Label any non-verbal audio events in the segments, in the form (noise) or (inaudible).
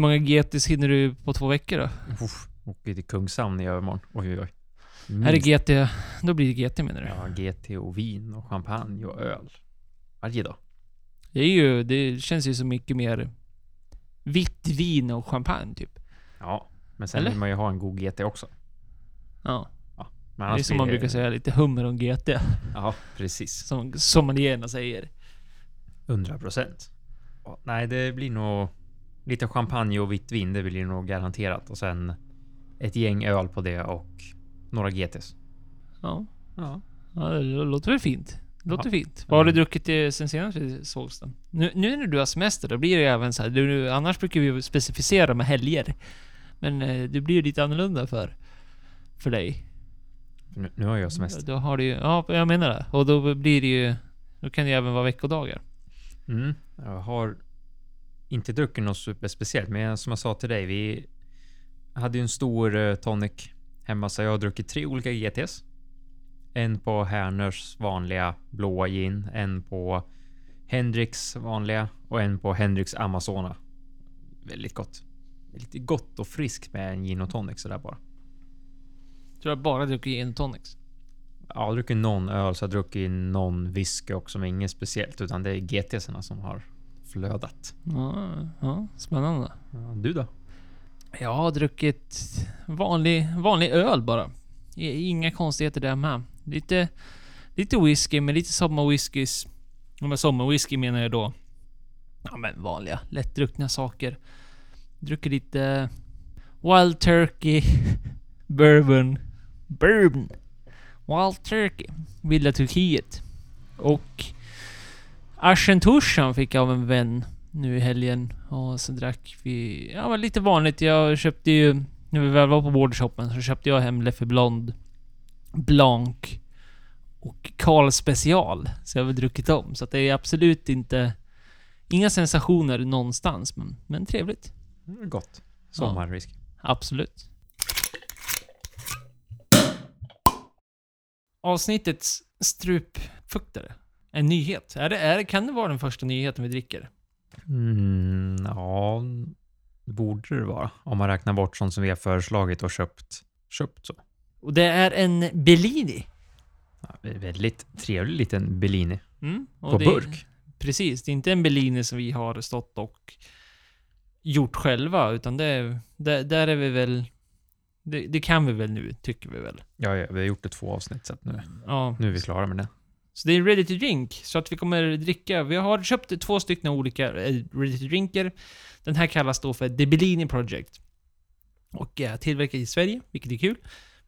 Hur många GTs hinner du på två veckor då? Uff, åker till Kungshamn i övermorgon. Oj, oj, oj. Är det GT? Då blir det GT menar du? Ja, GT och vin och champagne och öl. Varje dag. Det är ju, det känns ju så mycket mer vitt vin och champagne typ. Ja, men sen Eller? vill man ju ha en god GT också. Ja. Men Det är som man brukar säga, lite hummer och GT. Ja, precis. Som sommelierna säger. 100 procent. Nej, det blir nog lite champagne och vitt vin. Det blir nog garanterat. Och sen ett gäng öl på det och några GTs. Ja. Ja. ja det låter väl fint. Det låter Ja. fint. Vad har du druckit eh, sen senast vi sågs då? Nu, nu när du har semester, då blir det även så här. Du, annars brukar vi ju specificera med helger. Men eh, det blir ju lite annorlunda för, för dig. Nu, nu har jag semester. Då har du ju, ja jag menar det. Och då blir det ju, då kan det ju även vara veckodagar. Mm. Jag har inte druckit något superspeciellt, men som jag sa till dig, vi hade ju en stor eh, tonic hemma, så jag har druckit tre olika GTs. En på Herners vanliga blåa gin, en på Hendrix vanliga och en på Hendrix Amazona. Väldigt gott. Lite gott och friskt med en gin och tonic sådär bara. Tror jag bara druckit gin tonics. Ja, jag har druckit någon öl, så jag har druckit någon whisky också, men inget speciellt, utan det är GTsarna som har flödat. Ja, ja, spännande. Ja, du då? Jag har druckit vanlig, vanlig öl bara. Inga konstigheter där med. Lite, lite whisky, men lite sommarwhiskys. Och med sommarwhisky menar jag då... Ja men vanliga, lättdruckna saker. Druckit lite... Wild Turkey. (laughs) Bourbon. Bourbon. Wild Turkey. Vilda Turkiet. Och... Aschentushan fick jag av en vän nu i helgen. Och så drack vi... Ja, men lite vanligt. Jag köpte ju... När vi väl var på bordershoppen så köpte jag hem Leffe Blond, Blanc och Carl Special. Så jag har väl druckit dem. Så det är absolut inte... Inga sensationer någonstans, men, men trevligt. Mm, Gott. Sommarwhisky. Absolut. Avsnittets strupfuktare. En nyhet. Är det, är det, kan det vara den första nyheten vi dricker? Mm, ja, det borde det vara. Om man räknar bort sånt som vi har föreslagit och köpt. Köpt så. Och det är en Bellini. Ja, det är väldigt trevlig liten Bellini. Mm, och På det, burk. Precis, det är inte en Bellini som vi har stått och gjort själva, utan det, är- det där är vi väl... Det, det kan vi väl nu, tycker vi väl. Ja, ja, vi har gjort det två avsnitt så att nu, Ja. nu är vi klara med det. Så det är ready to drink, så att vi kommer dricka. Vi har köpt två stycken olika eh, ready to drinker. Den här kallas då för The Bellini Project. Och är tillverkad i Sverige, vilket är kul.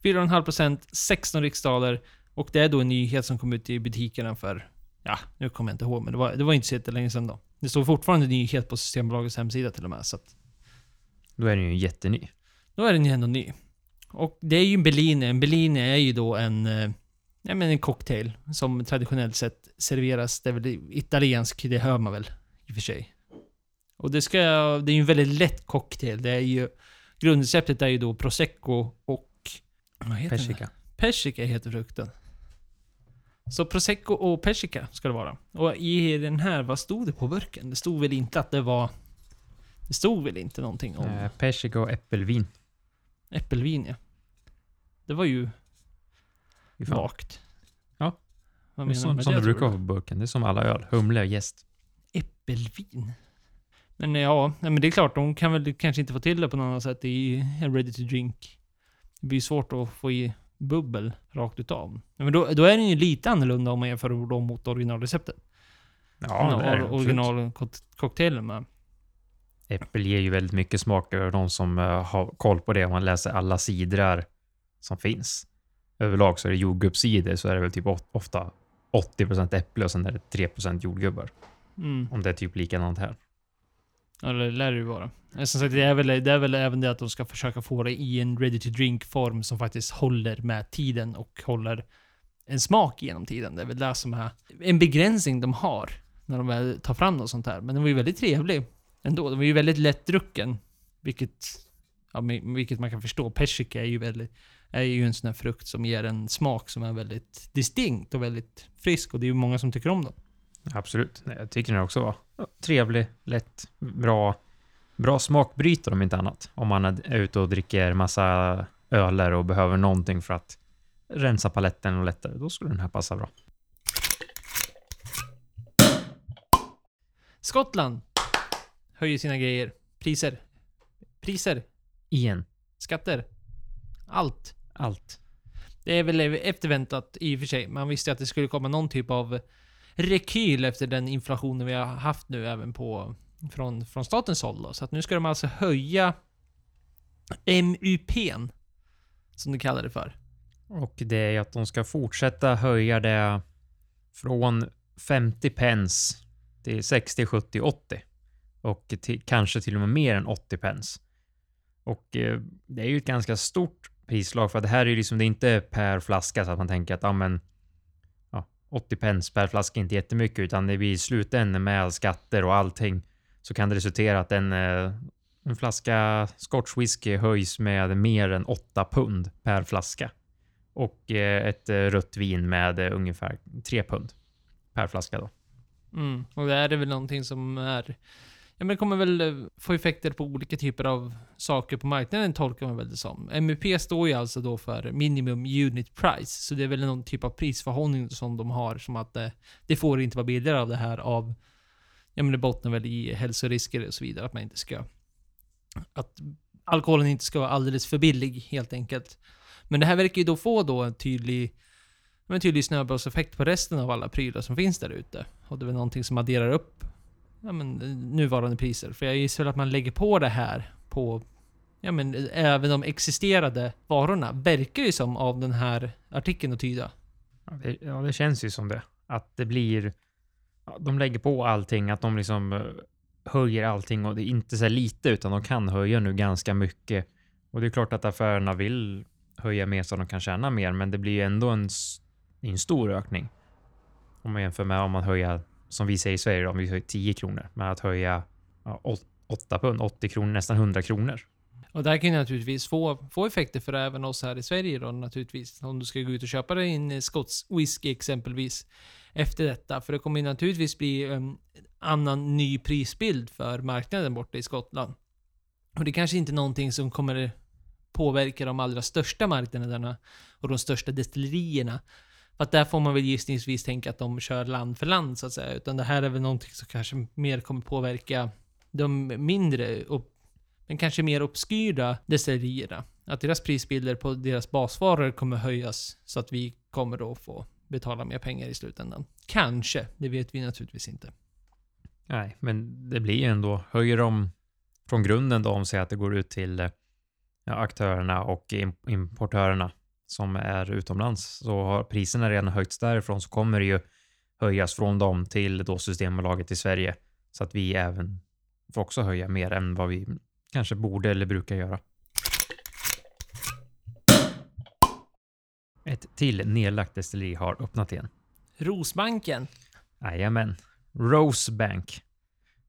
4,5%, 16 riksdaler. Och det är då en nyhet som kom ut i butikerna för, ja, nu kommer jag inte ihåg, men det var, det var inte så länge sedan då. Det står fortfarande nyhet på Systembolagets hemsida till och med, så att Då är den ju jätteny. då är den ju ändå ny. Och det är ju en Bellini. En Bellini är ju då en, eh, ja men en cocktail som traditionellt sett serveras. Det är väl italiensk, det hör man väl i och för sig. Och det ska, det är ju en väldigt lätt cocktail. Det är ju, grundreceptet är ju då prosecco och... Vad heter? Persika. Persika heter frukten. Så prosecco och persika ska det vara. Och i den här, vad stod det på burken? Det stod väl inte att det var... Det stod väl inte någonting om... Eh, persika och äppelvin. Äppelvin ja. Det var ju. Vagt. Ja. Vad Det är menar du som, som det? det brukar vara på burken. Det är som alla öl. Humle och jäst. du? Äppelvin? Men ja, men det är klart, de kan väl kanske inte få till det på något annat sätt i ready to drink. Det blir svårt att få i bubbel rakt utav. Men då, då är den ju lite annorlunda om man jämför dem mot originalreceptet. Ja, det är det. absolut. Originalcocktailen med. Äppel ger ju väldigt mycket smak över de som eh, har koll på det. Om man läser alla sidor som finns. Överlag så är det jordgubbssidor så är det väl typ of- ofta 80% äpple och sen är det 3% jordgubbar. Mm. Om det är typ likadant här. Ja, det lär det ju vara. Eh, Som sagt, det är, väl, det är väl även det att de ska försöka få det i en ready to drink form som faktiskt håller med tiden och håller en smak genom tiden. Det är väl det som är en begränsning de har när de väl tar fram något sånt här. Men den var ju väldigt trevlig ändå. Den var ju väldigt lättdrucken. Vilket, ja, vilket man kan förstå. Persika är ju väldigt är ju en sån här frukt som ger en smak som är väldigt distinkt och väldigt frisk och det är ju många som tycker om den. Absolut. Jag tycker den också var trevlig, lätt, bra bra smakbrytare om inte annat. Om man är ute och dricker massa öler och behöver någonting för att rensa paletten och lättare, då skulle den här passa bra. Skottland höjer sina grejer. Priser. Priser. Igen. Skatter. Allt. Allt. Det är väl efterväntat i och för sig. Man visste att det skulle komma någon typ av rekyl efter den inflationen vi har haft nu även på från, från statens håll. Då. Så att nu ska de alltså höja MUP'n, som de kallar det för. Och det är att de ska fortsätta höja det från 50 pence till 60, 70, 80. Och till, kanske till och med mer än 80 pence. Och eh, det är ju ett ganska stort prislag för det här är ju liksom, det är inte per flaska så att man tänker att ja men ja, 80 pence per flaska är inte jättemycket utan det blir i slutändan med skatter och allting så kan det resultera att en, eh, en flaska Scotch whisky höjs med mer än 8 pund per flaska. Och eh, ett eh, rött vin med ungefär 3 pund per flaska då. Mm. Och det är väl någonting som är... Ja, men det kommer väl eh, få effekter på olika typer av saker på marknaden, tolkar man väl det som. MUP står ju alltså då för Minimum Unit Price, så det är väl någon typ av prisförhållning som de har, som att det, det får inte vara billigare av det här av ja men det bottnar väl i hälsorisker och så vidare, att man inte ska... Att alkoholen inte ska vara alldeles för billig, helt enkelt. Men det här verkar ju då få då en tydlig, en tydlig snöbollseffekt på resten av alla prylar som finns där ute. Och det är väl någonting som adderar upp ja, men, eh, nuvarande priser. För jag gissar väl att man lägger på det här på ja, men, eh, även de existerade varorna. Verkar ju som av den här artikeln att tyda. Ja det, ja, det känns ju som det. Att det blir de lägger på allting, att de liksom eh, höjer allting och det är inte så lite utan de kan höja nu ganska mycket. Och det är klart att affärerna vill höja mer så de kan tjäna mer, men det blir ju ändå en, en stor ökning. Om man jämför med om man höjer, som vi säger i Sverige, om vi höjer 10 kronor, Men att höja ja, 8 pund, 80 kronor, nästan 100 kronor. Och det här kan ju naturligtvis få, få effekter för även oss här i Sverige då naturligtvis. Om du ska gå ut och köpa dig en eh, skotsk whisky exempelvis efter detta. För det kommer ju naturligtvis bli en annan ny prisbild för marknaden borta i Skottland. Och det kanske inte är någonting som kommer påverka de allra största marknaderna och de största destillerierna. För att där får man väl gissningsvis tänka att de kör land för land så att säga. Utan det här är väl någonting som kanske mer kommer påverka de mindre, men kanske mer obskyra destillerierna. Att deras prisbilder på deras basvaror kommer höjas så att vi kommer då få betala mer pengar i slutändan. Kanske, det vet vi naturligtvis inte. Nej, men det blir ju ändå, höjer de från grunden då om säger att det går ut till eh, ja, aktörerna och importörerna som är utomlands, så har priserna redan höjts därifrån så kommer det ju höjas från dem till då Systembolaget i Sverige så att vi även får också höja mer än vad vi kanske borde eller brukar göra. Ett till nedlagt destilleri har öppnat igen. Rosbanken. Jajamän. Rosebank,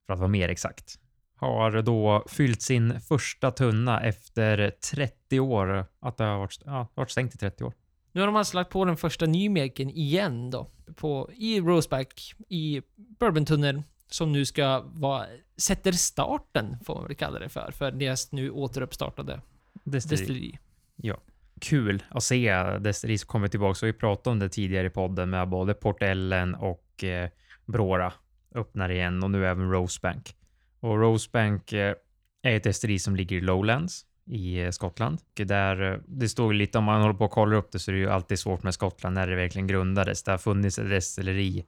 för att vara mer exakt, har då fyllt sin första tunna efter 30 år. Att det har varit, ja, varit stängt i 30 år. Nu har de alltså lagt på den första nymaken igen då. På, I Roseback i Bourbontunneln. Som nu ska vara, sätter starten, får man väl kalla det för, för deras nu återuppstartade destilleri. destilleri. Ja kul att se Desteris kommer tillbaka. Vi pratade om det tidigare i podden med både Portellen och eh, Brora öppnar igen och nu även Rosebank. Och Rosebank eh, är ett esteri som ligger i Lowlands i eh, Skottland. Och där, eh, det står lite, om man håller på och kollar upp det så är det ju alltid svårt med Skottland när det verkligen grundades. Det har funnits ett destilleri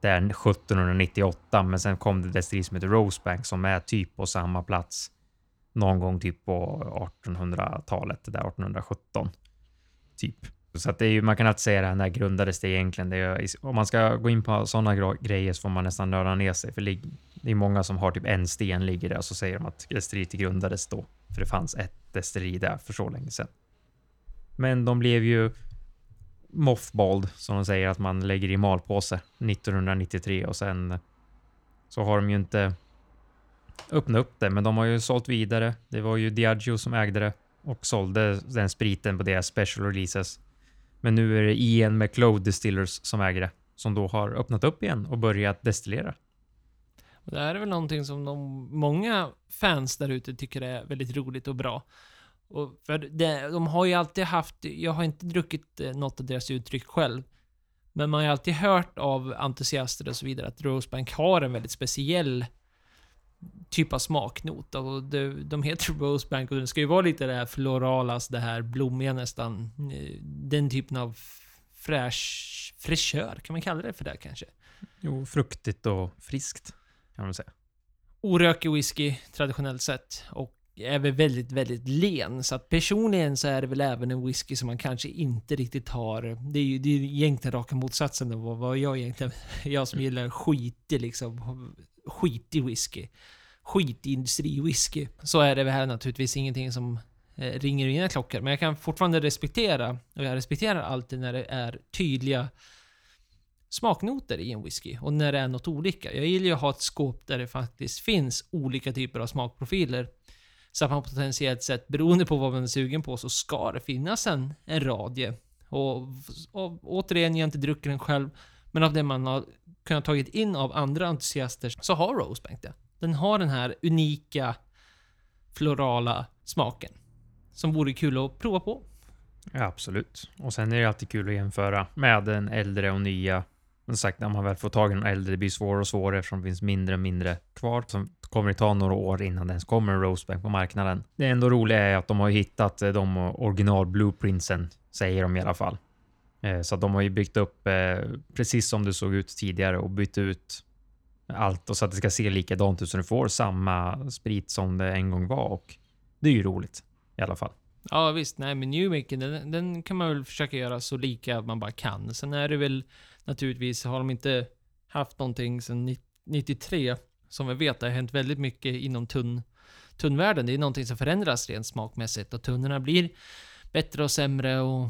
där 1798, men sen kom det destilleri som heter Rosebank som är typ på samma plats någon gång typ på 1800-talet, där 1817. Typ. Så att det är ju, man kan alltid säga det här, när grundades det egentligen? Det är, om man ska gå in på sådana grejer så får man nästan nörda ner sig. För det är många som har typ en sten ligger där och så säger de att desteriet grundades då. För det fanns ett destilleri där för så länge sedan. Men de blev ju moffbald som de säger att man lägger i malpåse 1993 och sen så har de ju inte öppnat upp det, men de har ju sålt vidare. Det var ju Diageo som ägde det och sålde den spriten på deras special releases. Men nu är det Ian McLeod Distillers som äger det, som då har öppnat upp igen och börjat destillera. Det här är väl någonting som de, många fans där ute tycker är väldigt roligt och bra. Och för det, de har ju alltid haft, jag har inte druckit eh, något av deras uttryck själv. Men man har ju alltid hört av entusiaster och så vidare att Rosebank har en väldigt speciell typ av smaknot. Och det, de heter Rosebank och den ska ju vara lite det här florala, det här blommiga nästan. Eh, den typen av fräsch, fräschör, kan man kalla det för det kanske? Jo, fruktigt och friskt kan man säga. orökig whisky traditionellt sett och är väl väldigt, väldigt len. Så att personligen så är det väl även en whisky som man kanske inte riktigt har. Det är ju det är ju egentligen raka motsatsen av vad- vad jag egentligen... (laughs) Jag som gillar skitig liksom. Skitig whisky. Skitig industriwhisky. Så är det väl här naturligtvis ingenting som eh, ringer mina klockor. Men jag kan fortfarande respektera, och jag respekterar alltid när det är tydliga smaknoter i en whisky och när det är något olika. Jag gillar ju att ha ett skåp där det faktiskt finns olika typer av smakprofiler. Så att man potentiellt sett, beroende på vad man är sugen på, så ska det finnas en, en radie. Och, och återigen, jag har inte druckit den själv, men av det man har kunnat tagit in av andra entusiaster så har Rosebank det. Den har den här unika florala smaken. Som vore kul att prova på. Ja, absolut. Och sen är det alltid kul att jämföra med den äldre och nya. Men sagt, när man väl får tag i en äldre, det blir svårare och svårare eftersom det finns mindre och mindre kvar. Så kommer det ta några år innan det ens kommer en Rosebank på marknaden. Det ändå roliga är att de har hittat eh, de original blueprintsen, säger de i alla fall. Eh, så att de har ju byggt upp eh, precis som det såg ut tidigare och bytt ut allt och så att det ska se likadant ut så du får samma sprit som det en gång var och det är ju roligt i alla fall. Ja visst, nej men Newmaken den, den kan man väl försöka göra så lika man bara kan. Sen är det väl naturligtvis, har de inte haft någonting sedan 93, som vi vet, det har hänt väldigt mycket inom tunn, tunnvärlden. Det är någonting som förändras rent smakmässigt och tunnorna blir bättre och sämre och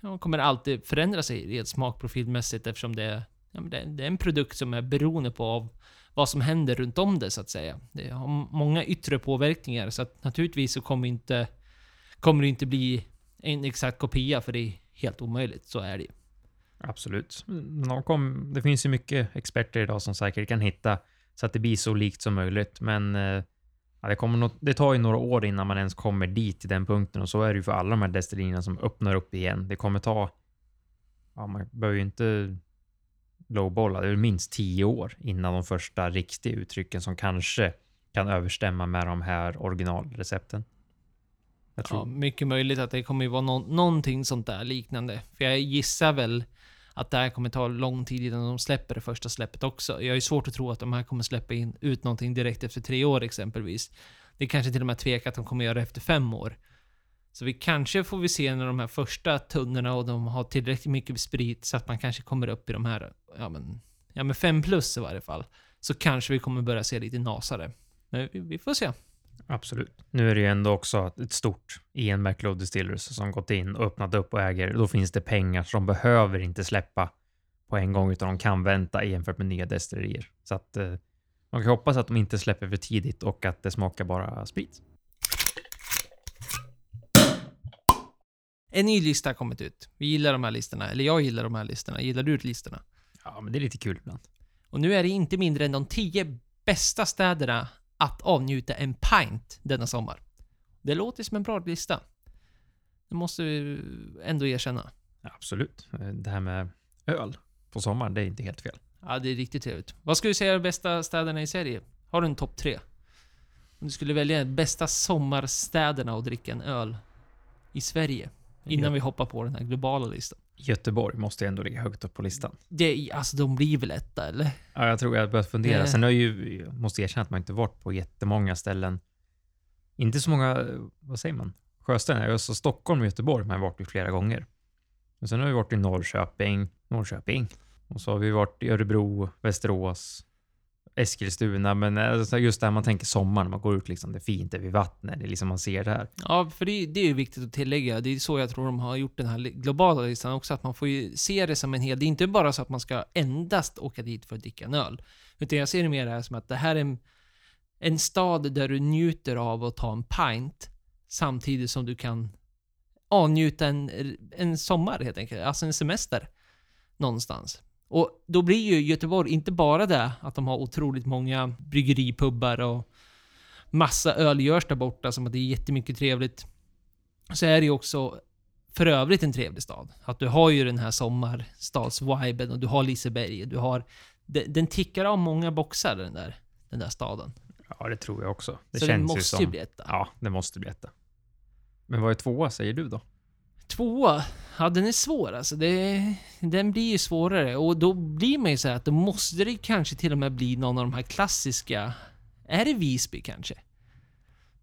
ja, kommer alltid förändra sig rent smakprofilmässigt eftersom det är, ja, det är en produkt som är beroende på av vad som händer runt om det så att säga. Det har många yttre påverkningar så att naturligtvis så kommer inte kommer det inte bli en exakt kopia för det är helt omöjligt. Så är det ju. Absolut. De kom, det finns ju mycket experter idag som säkert kan hitta så att det blir så likt som möjligt. Men eh, ja, det, kommer nog, det tar ju några år innan man ens kommer dit till den punkten och så är det ju för alla de här destillerierna som öppnar upp igen. Det kommer ta, ja, man behöver ju inte lowballa, det är minst tio år innan de första riktiga uttrycken som kanske kan överstämma med de här originalrecepten. Jag tror. Ja, mycket möjligt att det kommer ju vara nå- någonting sånt där liknande. För jag gissar väl att det här kommer ta lång tid innan de släpper det första släppet också. Jag är svårt att tro att de här kommer släppa in, ut någonting direkt efter tre år exempelvis. Det är kanske till och med tvek att de kommer göra det efter fem år. Så vi kanske får vi se när de här första tunnorna och de har tillräckligt mycket sprit så att man kanske kommer upp i de här, ja men, ja men fem plus i varje fall. Så kanske vi kommer börja se lite nasare. Men vi, vi får se. Absolut. Nu är det ju ändå också ett stort Ian McLeod Distillers som gått in och öppnat upp och äger. Då finns det pengar så de behöver inte släppa på en gång utan de kan vänta jämfört med nya destillerier. Så att eh, man kan hoppas att de inte släpper för tidigt och att det smakar bara sprit. En ny lista har kommit ut. Vi gillar de här listorna, eller jag gillar de här listorna. Gillar du listorna? Ja, men det är lite kul ibland. Och nu är det inte mindre än de 10 bästa städerna att avnjuta en pint denna sommar. Det låter som en bra lista. Det måste vi ändå erkänna. Ja, absolut. Det här med öl på sommaren, det är inte helt fel. Ja, det är riktigt trevligt. Vad skulle du säga är de bästa städerna i Sverige? Har du en topp tre? Om du skulle välja de bästa sommarstäderna och dricka en öl i Sverige. Innan vi hoppar på den här globala listan. Göteborg måste ändå ligga högt upp på listan. Det, alltså de blir väl etta, eller? Ja, jag tror jag har börjat fundera. Det- Sen har jag ju, jag måste erkänna att man inte varit på jättemånga ställen. Inte så många, vad säger man? Sjöställen. Alltså Stockholm och Göteborg har jag varit i flera gånger. Men sen har vi varit i Norrköping, Norrköping. Och så har vi varit i Örebro, Västerås, Eskilstuna. Men eh, alltså, just där man tänker sommar, när man går ut liksom, det är fint, det är vid vattnet, det är liksom man ser det här. Ja, för det, det är ju viktigt att tillägga. Det är så jag tror de har gjort den här globala listan också, att man får ju se det som en hel... Det är inte bara så att man ska endast åka dit för att dricka en öl. Utan jag ser det mer här som att det här är en, en stad där du njuter av att ta en pint samtidigt som du kan avnjuta en, en sommar helt enkelt. Alltså en semester. Någonstans. Och då blir ju Göteborg inte bara det att de har otroligt många bryggeripubbar och massa öl görs där borta, som att det är jättemycket trevligt. Så är det ju också för övrigt en trevlig stad. Att du har ju den här sommarstadsviben och du har Liseberg. Du har... Den, den tickar av många boxar den där, den där staden. Ja, det tror jag också. Det så känns den måste ju som... bli etta. Ja, det måste bli etta. Men vad är tvåa säger du då? Tvåa, ja den är svår alltså. Det, den blir ju svårare och då blir man ju så här att då måste det kanske till och med bli någon av de här klassiska. Är det Visby kanske?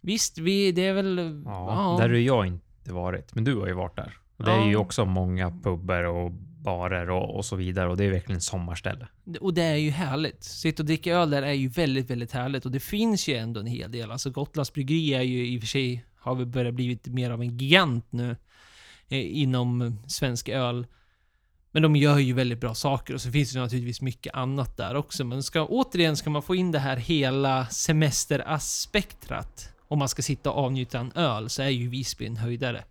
Visst, vi, det är väl... Ja, där har jag inte varit. Men du har ju varit där. Och det är ju Ja. också många pubbar och barer och, och så vidare. Och det är verkligen sommarställe. Och det är ju härligt. Sitta och dricka öl där är ju väldigt, väldigt härligt. Och det finns ju ändå en hel del. Alltså Gotlands bryggeri är ju i och för sig, har väl börjat blivit mer av en gigant nu. Eh, inom svensk öl. Men de gör ju väldigt bra saker och så finns det naturligtvis mycket annat där också. Men ska, återigen ska man få in det här hela semesteraspektrat. Om man ska sitta och avnjuta en öl så är ju Visby en höjdare.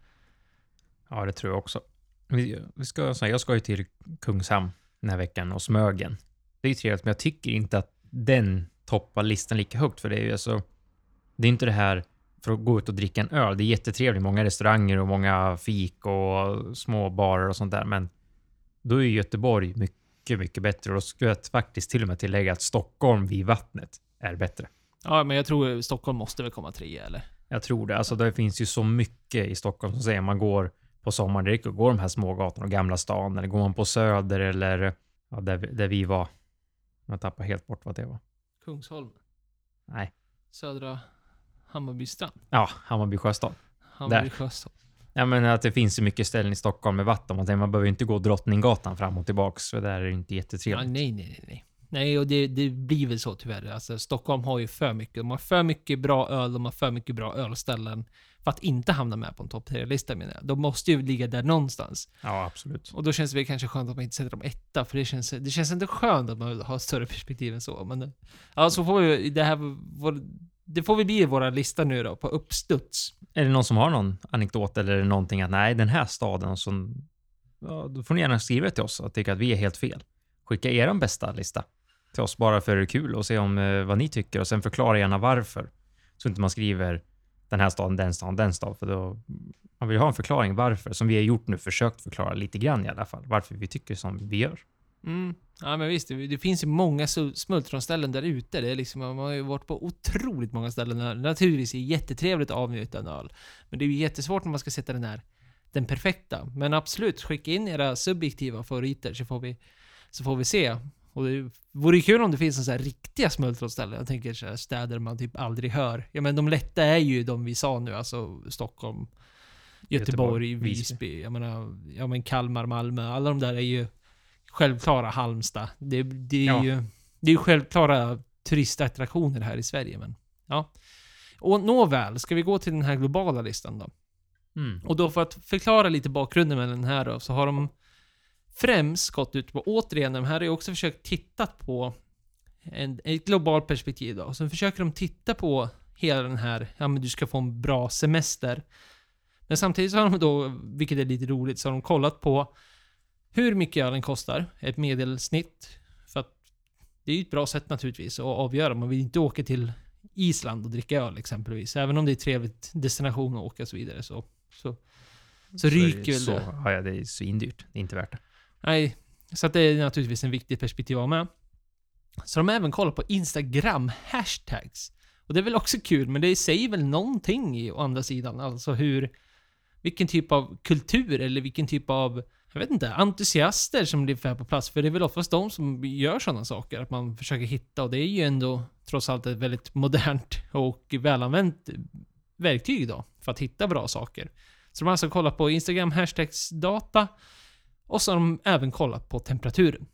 Ja, det tror jag också. Vi, vi ska, jag ska ju till Kungshamn den här veckan och Smögen. Det är ju trevligt, men jag tycker inte att den toppar listan lika högt. För det är ju alltså... Det är inte det här för att gå ut och dricka en öl. Det är jättetrevligt. Många restauranger och många fik och små barer och sånt där. Men då är Göteborg mycket, mycket bättre. Och då skulle jag faktiskt till och med tillägga att Stockholm vid vattnet är bättre. Ja, men jag tror Stockholm måste väl komma trea eller? Jag tror det. Alltså det finns ju så mycket i Stockholm som säger man går på sommaren, det räcker att gå de här smågatorna och Gamla stan eller går man på Söder eller ja, där, där vi var. Jag tappar helt bort vad det var. Kungsholm. Nej. Södra Hammarby strand. Ja, Hammarby sjöstad. Hammarby Där. sjöstad. Ja, men att det finns så mycket ställen i Stockholm med vatten. Man, tänker, man behöver inte gå Drottninggatan fram och tillbaks, för där är det inte Ja, jättetrevligt. nej, nej, nej, nej. Nej, och det, det blir väl så tyvärr. Alltså, Stockholm har ju för mycket. De har för mycket bra öl, de har för mycket bra ölställen. För att inte hamna med på en topp 3-lista menar jag. De måste ju ligga där någonstans. Ja, absolut. Och då känns det väl kanske skönt att man inte sätter dem etta, för det känns, det känns inte skönt att man har större perspektiv än så. Men ja, så får vi det här, vår, det får vi bli våra lista nu då, på uppstuds. Är det någon som har någon anekdot eller någonting att nej, den här staden som... Ja, då får ni gärna skriva till oss och tycka att vi är helt fel. Skicka er bästa lista till oss bara för det är kul och se om eh, vad ni tycker och sen förklara gärna varför. Så inte man skriver den här staden, den staden, den staden. För då, man vill ha en förklaring varför, som vi har gjort nu, försökt förklara lite grann i alla fall, varför vi tycker som vi gör. Mm. Ja men visst, det, det finns ju många smultronställen där ute. Det är liksom, man har ju varit på otroligt många ställen där det naturligtvis är jättetrevligt att avnjuta en öl. Men det är ju jättesvårt när man ska sätta den här, den perfekta. Men absolut, skicka in era subjektiva favoriter så får vi, så får vi se. Och det vore ju kul om det finns en sån här riktiga smultronställen. Jag tänker så städer man typ aldrig hör. Ja men de lätta är ju de vi sa nu, alltså Stockholm, Göteborg, Göteborg, Visby. Jag menar, ja men Kalmar, Malmö. Alla de där är ju självklara Halmstad. Det, det är Ja. ju det är ju självklara turistattraktioner här i Sverige, men ja. Och nåväl, ska vi gå till den här globala listan då? Mm. Och då för att förklara lite bakgrunden med den här då, så har de främst gått ut på, återigen, de här har ju också försökt titta på en, ett globalt perspektiv då. Så försöker de titta på hela den här, ja men du ska få en bra semester. Men samtidigt så har de då, vilket är lite roligt, så har de kollat på hur mycket ölen kostar, ett medelsnitt. För att det är ju ett bra sätt naturligtvis att avgöra. Man vill inte åka till Island och dricka öl exempelvis. Även om det är trevligt destination att åka och så vidare så, så, så ryker väl så, det. Ja, ja, det är svindyrt. Det är inte värt det. Nej, så att det är naturligtvis en viktig perspektiv att ha med. Så de har även kollat på Instagram-hashtags. Och det är väl också kul, men det säger väl någonting i å andra sidan. Alltså hur... Vilken typ av kultur eller vilken typ av, jag vet inte, entusiaster som blir här på plats. För det är väl oftast de som gör sådana saker. Att man försöker hitta, och det är ju ändå trots allt ett väldigt modernt och välanvänt verktyg då. För att hitta bra saker. Så de har alltså kollat på Instagram hashtags data och så har de även kollat på temperaturen.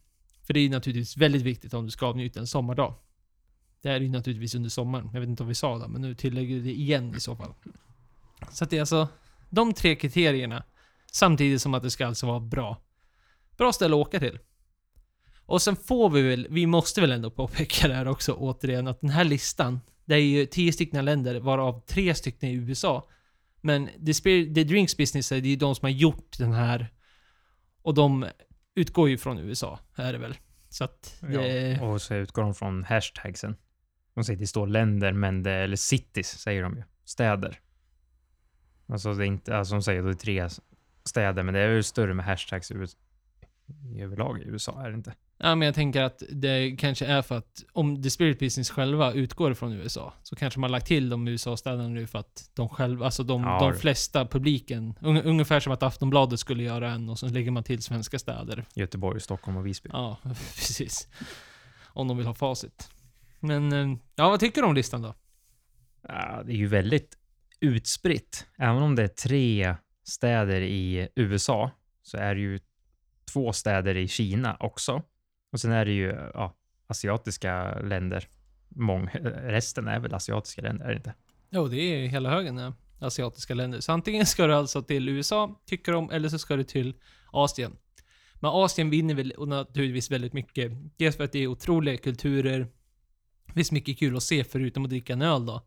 För det är ju naturligtvis väldigt viktigt om du ska avnjuta en sommardag. Det här är ju naturligtvis under sommaren. Jag vet inte om vi sa det, men nu tillägger vi det igen i så fall. Så att det är alltså de tre kriterierna. Samtidigt som att det ska alltså vara bra. Bra ställe att åka till. Och sen får vi väl, vi måste väl ändå påpeka det här också återigen, att den här listan, det är ju tio stycken länder, varav tre stycken i USA. Men The, Spirit, The Drinks Business är det ju de som har gjort den här och de utgår ju från USA, är det väl. Så att det... Ja, och så utgår de från hashtagsen. De säger att det står länder, men det, eller cities säger de ju. Städer. Alltså det är inte, alltså de säger då det är tre städer, men det är ju större med hashtags i, i överlag i USA, är det inte? Ja, men jag tänker att det kanske är för att om The Spirit Business själva utgår från USA, så kanske man har lagt till de USA-städerna nu för att de själva, alltså de, Ja, de flesta publiken, un, ungefär som att Aftonbladet skulle göra en och så lägger man till svenska städer. Göteborg, Stockholm och Visby. Ja, (laughs) precis. Om de vill ha facit. Men, eh, ja vad tycker du om listan då? Ja, det är ju väldigt utspritt. Även om det är tre städer i USA så är det ju två städer i Kina också. Och sen är det ju ja, asiatiska länder. Mång, (laughs) resten är väl asiatiska länder, är det inte? Jo, det är hela högen ja. asiatiska länder. Så antingen ska du alltså till USA, tycker de, eller så ska du till Asien. Men Asien vinner väl naturligtvis väldigt mycket. Dels för att det är otroliga kulturer. Det finns mycket kul att se förutom att dricka en öl då.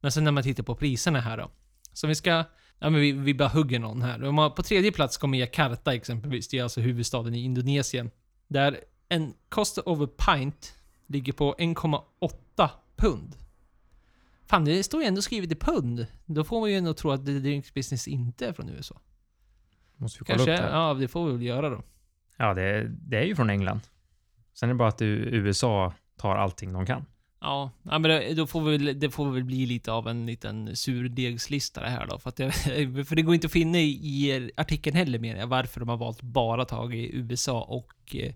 Men sen när man tittar på priserna här då. Så vi ska, ja men vi, vi bara hugger någon här. På tredje plats kommer Jakarta exempelvis. Det är alltså huvudstaden i Indonesien. Där en cost of a pint ligger på 1,8 pund. Fan, det står ju ändå skrivet i pund. Då får man ju ändå tro att The Drinks Business inte är från USA. Måste vi kolla Kanske, upp det. här. ja det får vi väl göra då. Ja, det, det är ju från England. Sen är det bara att USA tar allting de kan. Ja, ja men det, då får vi, väl- det får väl bli lite av en liten surdegslista det här då. För, att det, (laughs) för det går inte att finna i, artikeln heller menar jag, varför de har valt bara tag i USA och eh,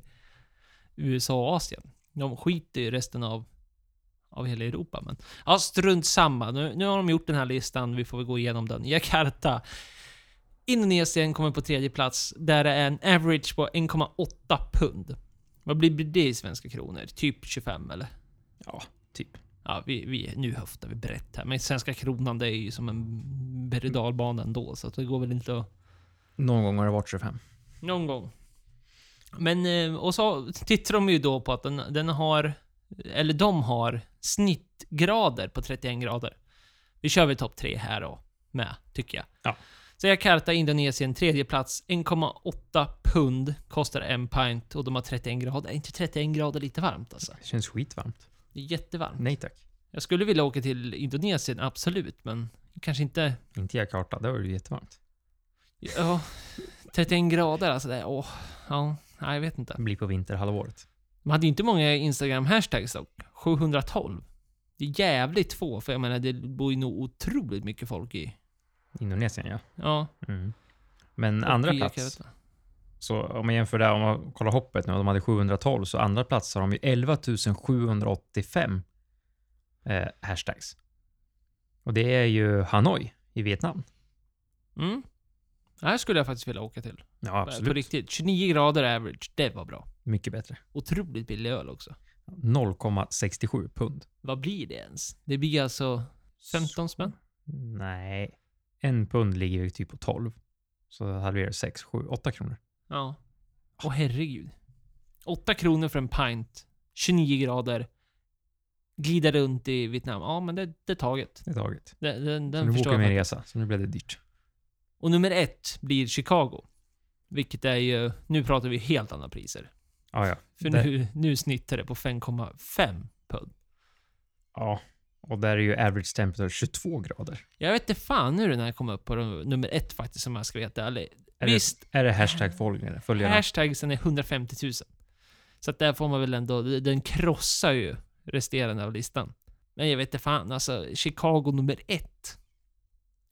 USA och Asien. De skiter i resten av, av hela Europa. Men ja, strunt samma. Nu, nu har de gjort den här listan, vi får väl gå igenom den. Jakarta. Indonesien kommer på tredje plats, där det är en average på 1,8 pund. Vad blir det i svenska kronor? Typ 25 eller? Ja, typ. Ja, vi, vi, nu höftar vi brett här. Men svenska kronan, det är ju som en berg dalbana ändå, så det går väl inte att... Någon gång har det varit 25. Någon gång. Men, eh, och så tittar de ju då på att den, den har, eller de har snittgrader på 31 grader. Vi kör väl topp tre här då, med, tycker jag. Ja. Så Jakarta, Indonesien, tredje plats, 1,8 pund kostar en pint och de har 31 grader. Är inte 31 grader lite varmt alltså? Det känns skitvarmt. Det är jättevarmt. Nej tack. Jag skulle vilja åka till Indonesien, absolut, men kanske inte... Inte Jakarta, där var det jättevarmt. Ja, 31 grader alltså. Det, åh, ja, jag vet inte. Det blir på vinterhalvåret. De hade ju inte många Instagram-hashtags dock. 712. Det är jävligt få, för jag menar, det bor ju nog otroligt mycket folk i. Indonesien, ja. Ja. Mm. Men andra plats. Så om man jämför där, om man kollar hoppet nu, de hade 712, så andra plats har de ju 11 785 eh, hashtags. Och det är ju Hanoi i Vietnam. Mm. Det här skulle jag faktiskt vilja åka till. Ja, På absolut. riktigt. 29 grader average, det var bra. Mycket bättre. Otroligt billig öl också. 0,67 pund. Vad blir det ens? Det blir alltså 15 spänn? Nej. En pund ligger ju typ på 12. Så det halverar 6, 7, 8 kronor. Ja. Åh herregud. 8 kronor för en pint. 29 grader. Glida runt i Vietnam. Ja, men det, det är taget. Det är taget. Det, den Så den nu förstår bokar vi en resa, så nu blev det dyrt. Och nummer ett blir Chicago. Vilket är ju... Nu pratar vi helt andra priser. Ja, ja. För Det- nu, nu snittar det på 5,5 pund. Ja. Och där är ju average temperature 22 grader. Jag vet inte fan hur den här kom upp på nummer ett faktiskt, om jag ska vara ärlig. Är Visst, Det, är det hashtag följare? följarna? hashtagsen är 150 000. Så att där får man väl ändå... Den krossar ju resterande av listan. Men jag vet inte fan, alltså Chicago nummer ett.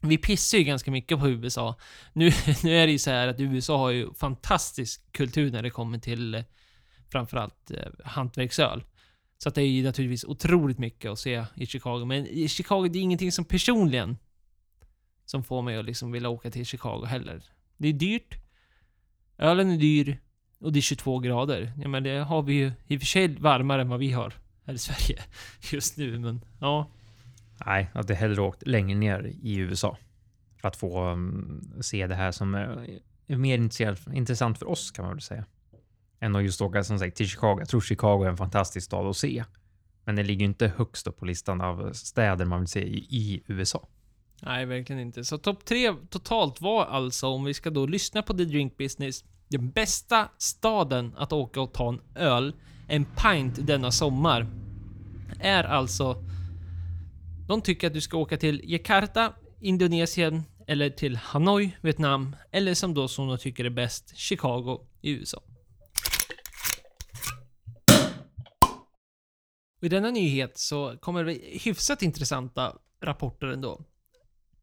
Vi pissar ju ganska mycket på USA. Nu, (laughs) nu är det ju så här att USA har ju fantastisk kultur när det kommer till eh, framförallt eh, hantverksöl. Så att det är ju naturligtvis otroligt mycket att se i Chicago. Men i Chicago, det är ingenting som personligen som får mig att liksom vilja åka till Chicago heller. Det är dyrt. Ölen är dyr. Och det är 22 grader. Ja, men det har vi ju i och för sig varmare än vad vi har här i Sverige (laughs) just nu, men ja. Nej, jag hade hellre åkt längre ner i USA. För att få um, se det här som är, mer intressant för oss kan man väl säga. Än att just åka som sagt till Chicago. Jag tror Chicago är en fantastisk stad att se. Men det ligger inte högst upp på listan av städer man vill se i, i USA. Nej, verkligen inte. Så topp tre totalt var alltså, om vi ska då lyssna på The Drink Business, Den bästa staden att åka och ta en öl, en pint denna sommar, är alltså... De tycker att du ska åka till Jakarta, Indonesien, eller till Hanoi, Vietnam, eller som då som de tycker är bäst, Chicago i USA. Och I denna nyhet så kommer det hyfsat intressanta rapporter ändå.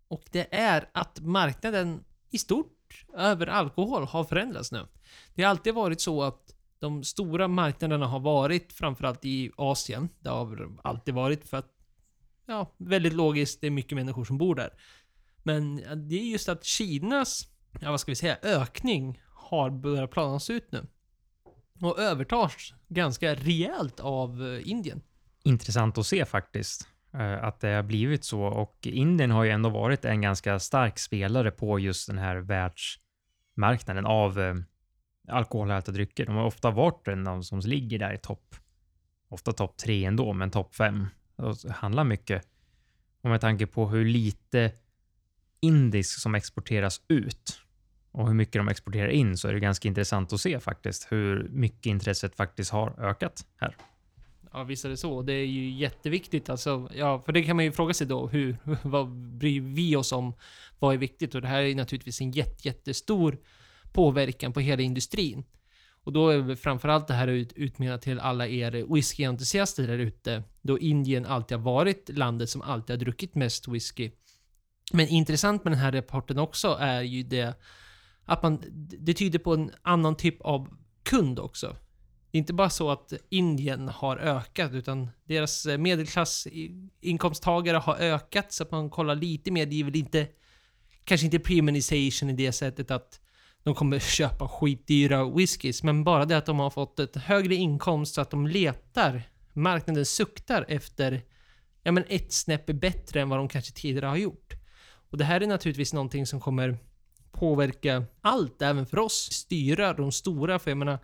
Och det är att marknaden i stort över alkohol har förändrats nu. Det har alltid varit så att de stora marknaderna har varit framförallt i Asien. Det har alltid varit för att, ja, väldigt logiskt, det är mycket människor som bor där. Men det är just att Kinas, ja vad ska vi säga, ökning har börjat planas ut nu. Och övertas ganska rejält av eh, Indien. Intressant att se faktiskt. Eh, att det har blivit så och Indien har ju ändå varit en ganska stark spelare på just den här världsmarknaden av eh, alkoholhaltiga drycker. De har ofta varit en av de som ligger där i topp. Ofta topp tre ändå, men topp fem. Det handlar mycket. Och med tanke på hur lite indisk som exporteras ut och hur mycket de exporterar in så är det ganska intressant att se faktiskt hur mycket intresset faktiskt har ökat här. Ja, visst är det så. Det är ju jätteviktigt alltså. Ja, för det kan man ju fråga sig då. Hur, (laughs) vad bryr vi oss om? Vad är viktigt? Och det här är ju naturligtvis en jätte, jättestor påverkan på hela industrin. Och då är framförallt det här ut, utmenat till alla er whiskyentusiaster där ute. Då Indien alltid har varit landet som alltid har druckit mest whisky. Men intressant med den här rapporten också är ju det att man, det tyder på en annan typ av kund också. Det är inte bara så att Indien har ökat, utan deras eh, medelklassinkomsttagare har ökat, så att man kollar lite mer. Det är väl inte, kanske inte premiumization i det sättet att de kommer (laughs) köpa skitdyra whiskys, men bara det att de har fått ett högre inkomst så att de letar, marknaden suktar efter, ja men ett snäpp bättre än vad de kanske tidigare har gjort. Och det här är naturligtvis någonting som kommer påverka allt, även för oss. Styra de stora, för jag menar,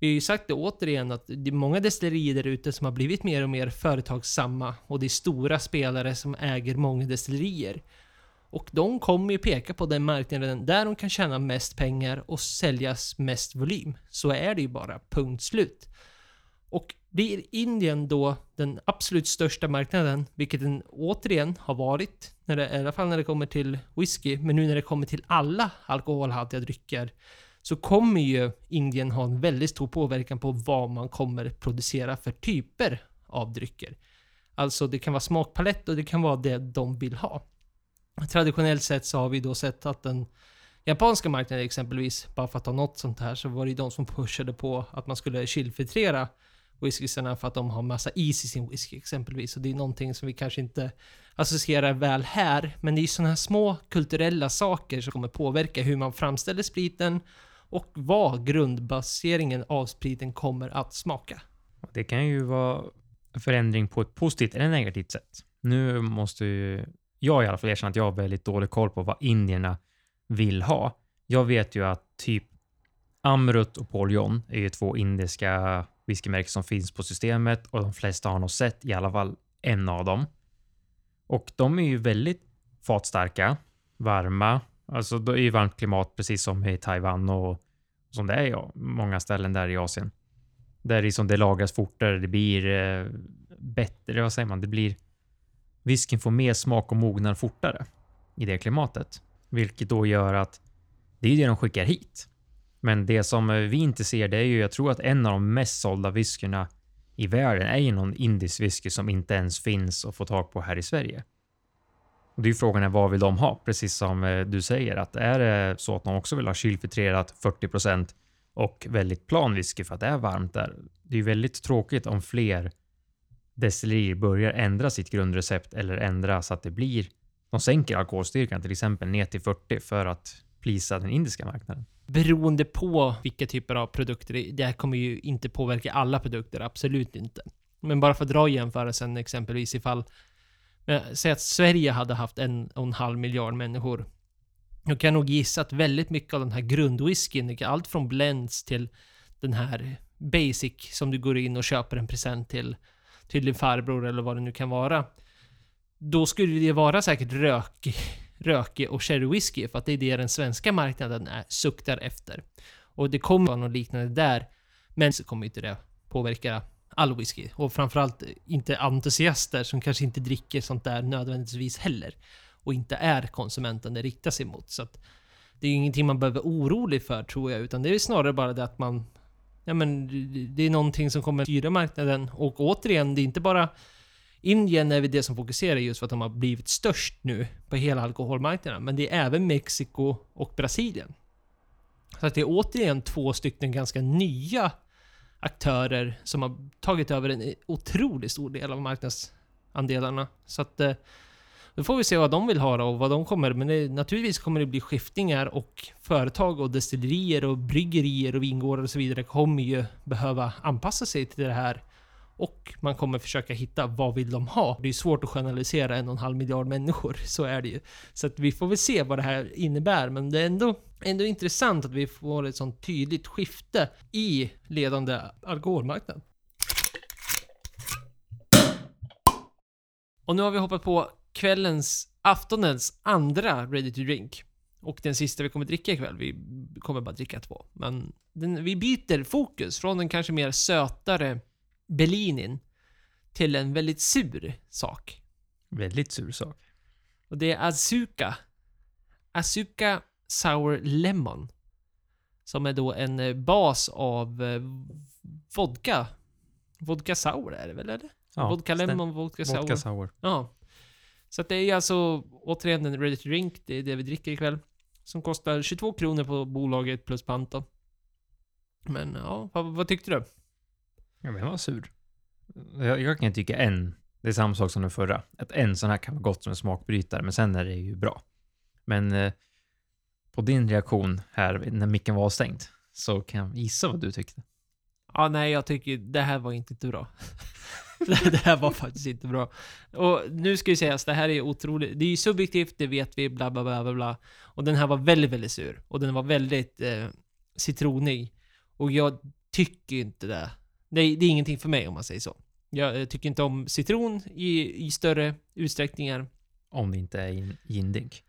vi har ju sagt det återigen att det är många destillerier där ute som har blivit mer och mer företagsamma och det är stora spelare som äger många destillerier. Och de kommer ju peka på den marknaden där de kan tjäna mest pengar och säljas mest volym. Så är det ju bara, punkt slut. Och blir Indien då den absolut största marknaden, vilket den återigen har varit, när det, i alla fall när det kommer till whisky, men nu när det kommer till alla alkoholhaltiga drycker, så kommer ju Indien ha en väldigt stor påverkan på vad man kommer producera för typer av drycker. Alltså det kan vara smakpalett och det kan vara det de vill ha. Traditionellt sett så har vi då sett att den japanska marknaden exempelvis, bara för att ta något sånt här, så var det ju de som pushade på att man skulle chillfiltrera whiskysarna för att de har massa is i sin whisky exempelvis. Och det är någonting som vi kanske inte associerar väl här, men det är ju sådana här små kulturella saker som kommer påverka hur man framställer spriten och vad grundbaseringen av spriten kommer att smaka. Det kan ju vara förändring på ett positivt eller negativt sätt. Nu måste ju jag i alla fall erkänna att jag har väldigt dålig koll på vad indierna vill ha. Jag vet ju att typ Amrut och Paul John är ju två indiska whiskymärken som finns på systemet och de flesta har nog sett i alla fall en av dem. Och de är ju väldigt fatstarka, varma. Alltså det är ju varmt klimat precis som i Taiwan och som det är i många ställen där i Asien. Där liksom det lagras fortare, det blir eh, bättre, vad säger man, det blir Whiskyn får mer smak och mognar fortare i det klimatet, vilket då gör att det är det de skickar hit. Men det som eh, vi inte ser, det är ju, jag tror att en av de mest sålda whiskyna i världen är ju någon indisk whisky som inte ens finns att få tag på här i Sverige. Och det är ju frågan är vad vill de ha? Precis som eh, du säger att är det så att de också vill ha kylfiltrerat 40 procent och väldigt plan whisky för att det är varmt där. Det är ju väldigt tråkigt om fler destillerier börjar ändra sitt grundrecept eller ändra så att det blir de sänker alkoholstyrkan till exempel ner till 40 för att plisa den indiska marknaden. Beroende på vilka typer av produkter, det- här kommer ju inte påverka alla produkter, absolut inte. Men bara för att dra jämförelsen exempelvis ifall, Eh, säg att Sverige hade haft en och en halv miljard människor. Jag kan nog gissa att väldigt mycket av den här grundwhiskyn, allt från blends till den här basic som du går in och köper en present till, till din farbror eller vad det nu kan vara. Då skulle det vara säkert rökig, rökig och sherry whisky för att det är det den svenska marknaden är, suktar efter. Och det kommer vara något liknande där. Men så kommer inte det påverka all whisky. Och framförallt eh, inte entusiaster som kanske inte dricker sånt där nödvändigtvis heller. Och inte är konsumenten det riktar sig mot. Så att det är ju ingenting man behöver vara orolig för tror jag. Utan det är snarare bara det att man... Ja men det är någonting som kommer styra marknaden. Och återigen, det är inte bara Indien är det som fokuserar just för att de har blivit störst nu på hela alkoholmarknaden. Men det är även Mexiko och Brasilien. Så att det är återigen två stycken ganska nya aktörer som har tagit över en otroligt stor del av marknadsandelarna. Så att eh, då får vi se vad de vill ha då och vad de kommer. Men det, naturligtvis kommer det bli skiftningar och företag och destillerier och bryggerier och vingårdar och så vidare kommer ju behöva anpassa sig till det här och man kommer försöka hitta vad vill de ha. Det är svårt att generalisera en och en halv miljard människor, (laughs) så är det ju. Så att vi får väl se vad det här innebär, men det är ändå, ändå intressant att vi får ett sånt tydligt skifte i ledande alkoholmarknad. Och nu har vi hoppat på kvällens, aftonens andra Ready to Drink. Och den sista vi kommer dricka ikväll. Vi kommer bara dricka två. Men den, vi byter fokus från den kanske mer sötare Bellinin till en väldigt sur sak. Väldigt sur sak. Och det är Azuka. Azuka Sour Lemon. Som är då en eh, bas av eh, vodka. Vodka Sour är det väl, eller? Ja, vodka Lemon, Vodka Sour. Vodka sour. Ja. Så det är alltså återigen en ready to drink. Det är det vi dricker ikväll. Som kostar 22 kronor på bolaget plus pant. Men ja, vad, vad tyckte du? Ja, men den var sur. Jag, jag kan tycka en, det är samma sak som den förra, att en sån här kan vara gott som en smakbrytare, men sen är det ju bra. Men eh, på din reaktion här när micken var avstängd, så kan jag gissa vad du tyckte. Ja, nej, jag tycker det här var inte bra. (laughs) det här var faktiskt inte bra. Och nu ska ju sägas, det här är otroligt. Det är ju subjektivt, det vet vi, bla bla bla bla bla. Och den här var väldigt, väldigt sur. Och den var väldigt eh, citronig. Och jag tycker inte det. Det är, det är ingenting för mig om man säger så. Jag eh, tycker inte om citron i, i större utsträckningar. Om det inte är gindink.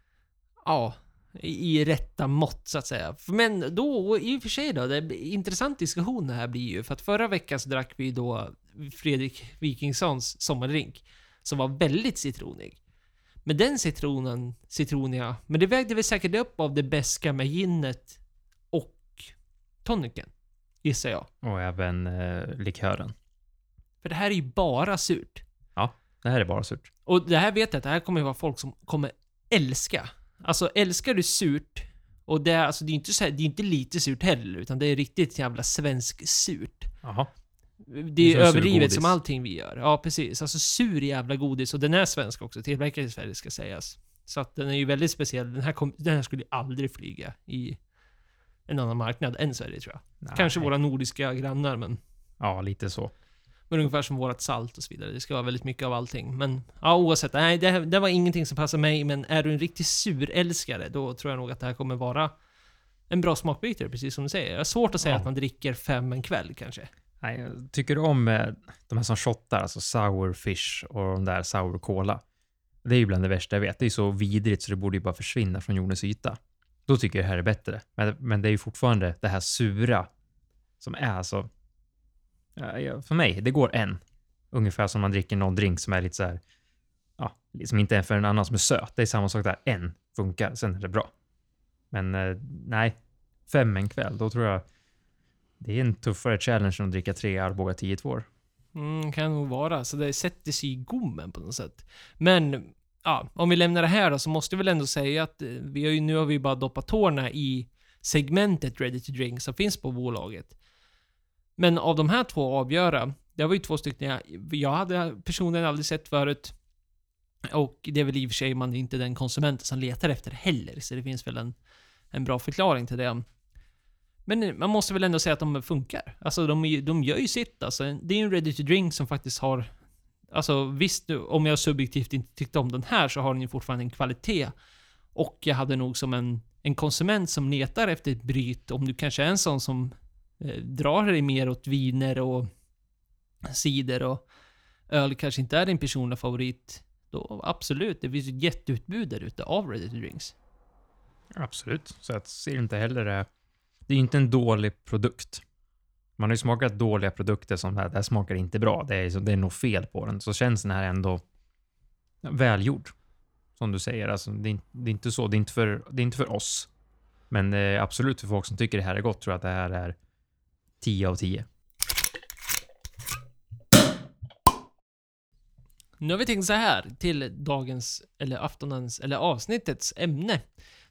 Ja, i, i rätta mått så att säga. Men då, i och för sig då, det är intressant diskussion det här blir ju. För att förra veckan så drack vi då Fredrik Wikingssons sommardrink. Som var väldigt citronig. Men den citronen, citroniga, men det vägde väl säkert upp av det beska med ginet och toniken. Gissar jag. Och även eh, likören. För det här är ju bara surt. Det här är bara surt. Och det här vet jag att det här kommer ju vara folk som kommer älska. Alltså älskar du surt, och det är, alltså, det är inte så här, det är inte lite surt heller, utan det är riktigt jävla svensk surt. Jaha. Det är som sur överdrivet som allting vi gör. Ja, precis. Alltså sur jävla godis, och den är svensk också, tillverkad i Sverige ska sägas. Så att den är ju väldigt speciell. Den här, kom, den här skulle aldrig flyga i en annan marknad än Sverige tror jag. Nej. Kanske våra nordiska grannar, men Ja, lite så. men ungefär som vårat salt och så vidare. Det ska vara väldigt mycket av allting. Men ja, oavsett. Nej, det, det var ingenting som passar mig. Men är du en riktig surälskare, då tror jag nog att det här kommer vara en bra smakbrytare, precis som du säger. Det är svårt att säga Ja. att man dricker fem en kväll kanske. Nej, jag tycker du om eh, de här som shottar, alltså sour fish och de där sour cola? Det är ju bland det värsta jag vet. Det är så vidrigt så det borde ju bara försvinna från jordens yta. Då tycker jag det här är bättre. Men, men det är ju fortfarande det här sura som är alltså, så... Ja, för mig, det går en. Ungefär som man dricker någon drink som är lite så här... Ja, som inte är för en annan som är söt. Det är samma sak där. En funkar, sen är det bra. Men eh, nej, fem en kväll, då tror jag det är en tuffare challenge än att dricka tre Arboga 10 2 Mm, kan nog vara. Så det sätter sig i gommen på något sätt. Men, ja, om vi lämnar det här då, så måste vi väl ändå säga att eh, vi har ju, nu har vi bara doppat tårna i segmentet Ready to Drink som finns på bolaget. Men av de här två att avgöra, det var ju två stycken jag, jag hade personligen aldrig sett förut. Och det är väl i och för sig man inte den konsumenten som letar efter heller, så det finns väl en, en bra förklaring till det. Men man måste väl ändå säga att de funkar. Alltså de, de gör ju sitt alltså. Det är ju en ready to drink som faktiskt har... Alltså visst, om jag subjektivt inte tyckte om den här så har den ju fortfarande en kvalitet. Och jag hade nog som en, en konsument som letar efter ett bryt, om du kanske är en sån som eh, drar dig mer åt viner och cider och öl kanske inte är din personliga favorit. Då absolut, det finns ett jätteutbud där ute av ready to drinks. Absolut. Så jag ser inte heller det. det är ju inte en dålig produkt. Man har ju smakat dåliga produkter som det här, det här smakar inte bra. Det är, så- det är nog fel på den. Så känns den här ändå välgjord. Som du säger, alltså, det, är, det är inte så. Det är inte för, det är inte för oss. Men eh, absolut för folk som tycker det här är gott tror jag att det här är 10 av 10. Nu har vi tänkt så här till dagens, eller aftonens, eller avsnittets ämne.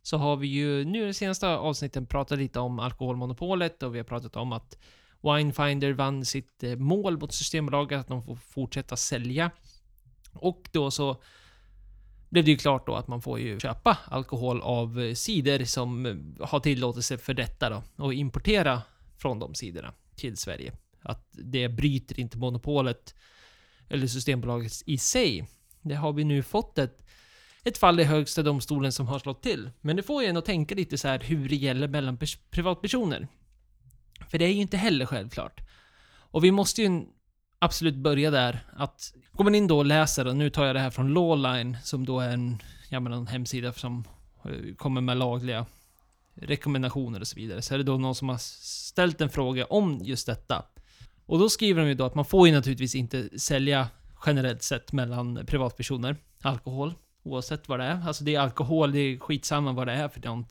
Så har vi ju nu i de senaste avsnitten pratat lite om alkoholmonopolet och vi har pratat om att Winefinder vann sitt eh, mål mot Systembolaget, att de får fortsätta sälja. Och då så blev det ju klart då att man får ju köpa alkohol av eh, sidor som eh, har tillåtelse för detta då och importera från de sidorna till Sverige. Att det bryter inte monopolet eller Systembolaget i sig. Det har vi nu fått ett, ett fall i Högsta domstolen som har slått till. Men det får ju en att tänka lite så här hur det gäller mellan privatpersoner. För det är ju inte heller självklart. Och vi måste ju absolut börja där att går man in då och läser, och nu tar jag det här från Lawline som då är en, ja men en hemsida som eh, kommer med lagliga rekommendationer och så vidare. Så är det då någon som har ställt en fråga om just detta. Och då skriver de ju då att man får ju naturligtvis inte sälja generellt sett mellan privatpersoner alkohol, oavsett vad det är. Alltså det är alkohol, det är skitsamma vad det är för någon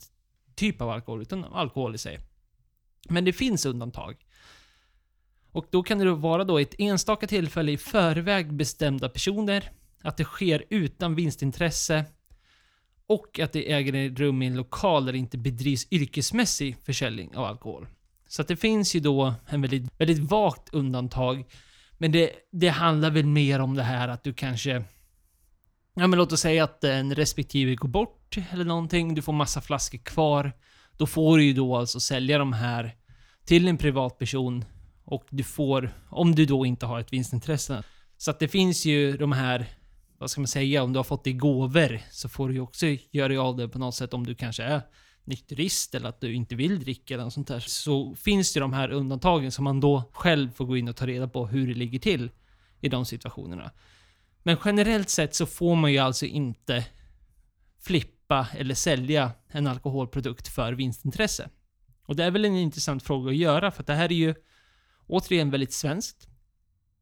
typ av alkohol, utan alkohol i sig. Men det finns undantag. Och då kan det då vara då ett enstaka tillfälle i förväg bestämda personer, att det sker utan vinstintresse och att det äger rum i en lokal där det inte bedrivs yrkesmässig försäljning av alkohol. Så att det finns ju då en väldigt, väldigt vagt undantag. Men det, det handlar väl mer om det här att du kanske... Ja men låt oss säga att en respektive går bort eller någonting, du får massa flaskor kvar. Då får du ju då alltså sälja de här till en privatperson och du får, om du då inte har ett vinstintresse. Så att det finns ju de här, vad ska man säga, om du har fått det i gåvor så får du ju också göra dig av det på något sätt om du kanske är nykterist eller att du inte vill dricka eller något sånt där. Så finns det de här undantagen som man då själv får gå in och ta reda på hur det ligger till i de situationerna. Men generellt sett så får man ju alltså inte flippa eller sälja en alkoholprodukt för vinstintresse. Och det är väl en intressant fråga att göra för att det här är ju återigen väldigt svenskt.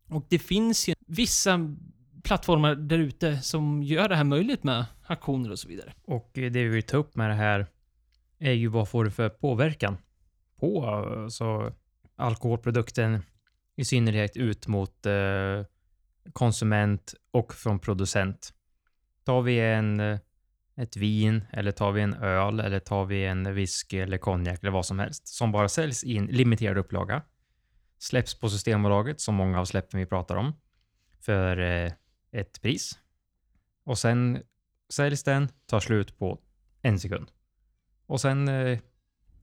Och det finns ju vissa plattformar där ute som gör det här möjligt med aktioner och så vidare. Och det vi vill ta upp med det här är ju vad får det för påverkan på alltså, alkoholprodukten i synnerhet ut mot eh, konsument och från producent. Tar vi en, eh, ett vin eller tar vi en öl eller tar vi en whisky eller konjak eller vad som helst som bara säljs i en limiterad upplaga. Släpps på Systembolaget som många av släppen vi pratar om för eh, ett pris. Och sen säljs den, tar slut på en sekund. Och sen eh,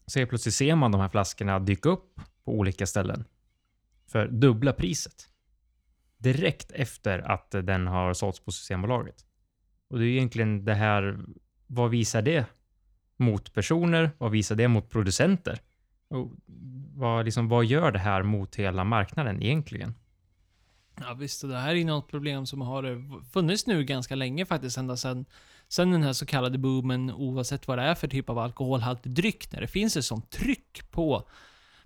så helt plötsligt ser man de här flaskorna dyka upp på olika ställen för dubbla priset. Direkt efter att den har sålts på Systembolaget. Och det är egentligen det här, vad visar det mot personer? Vad visar det mot producenter? Och vad, liksom, vad gör det här mot hela marknaden egentligen? Ja visst, och det här är ju något problem som har funnits nu ganska länge faktiskt, ända sedan sen den här så kallade boomen, oavsett vad det är för typ av alkoholhaltig dryck, när det finns ett sånt tryck på,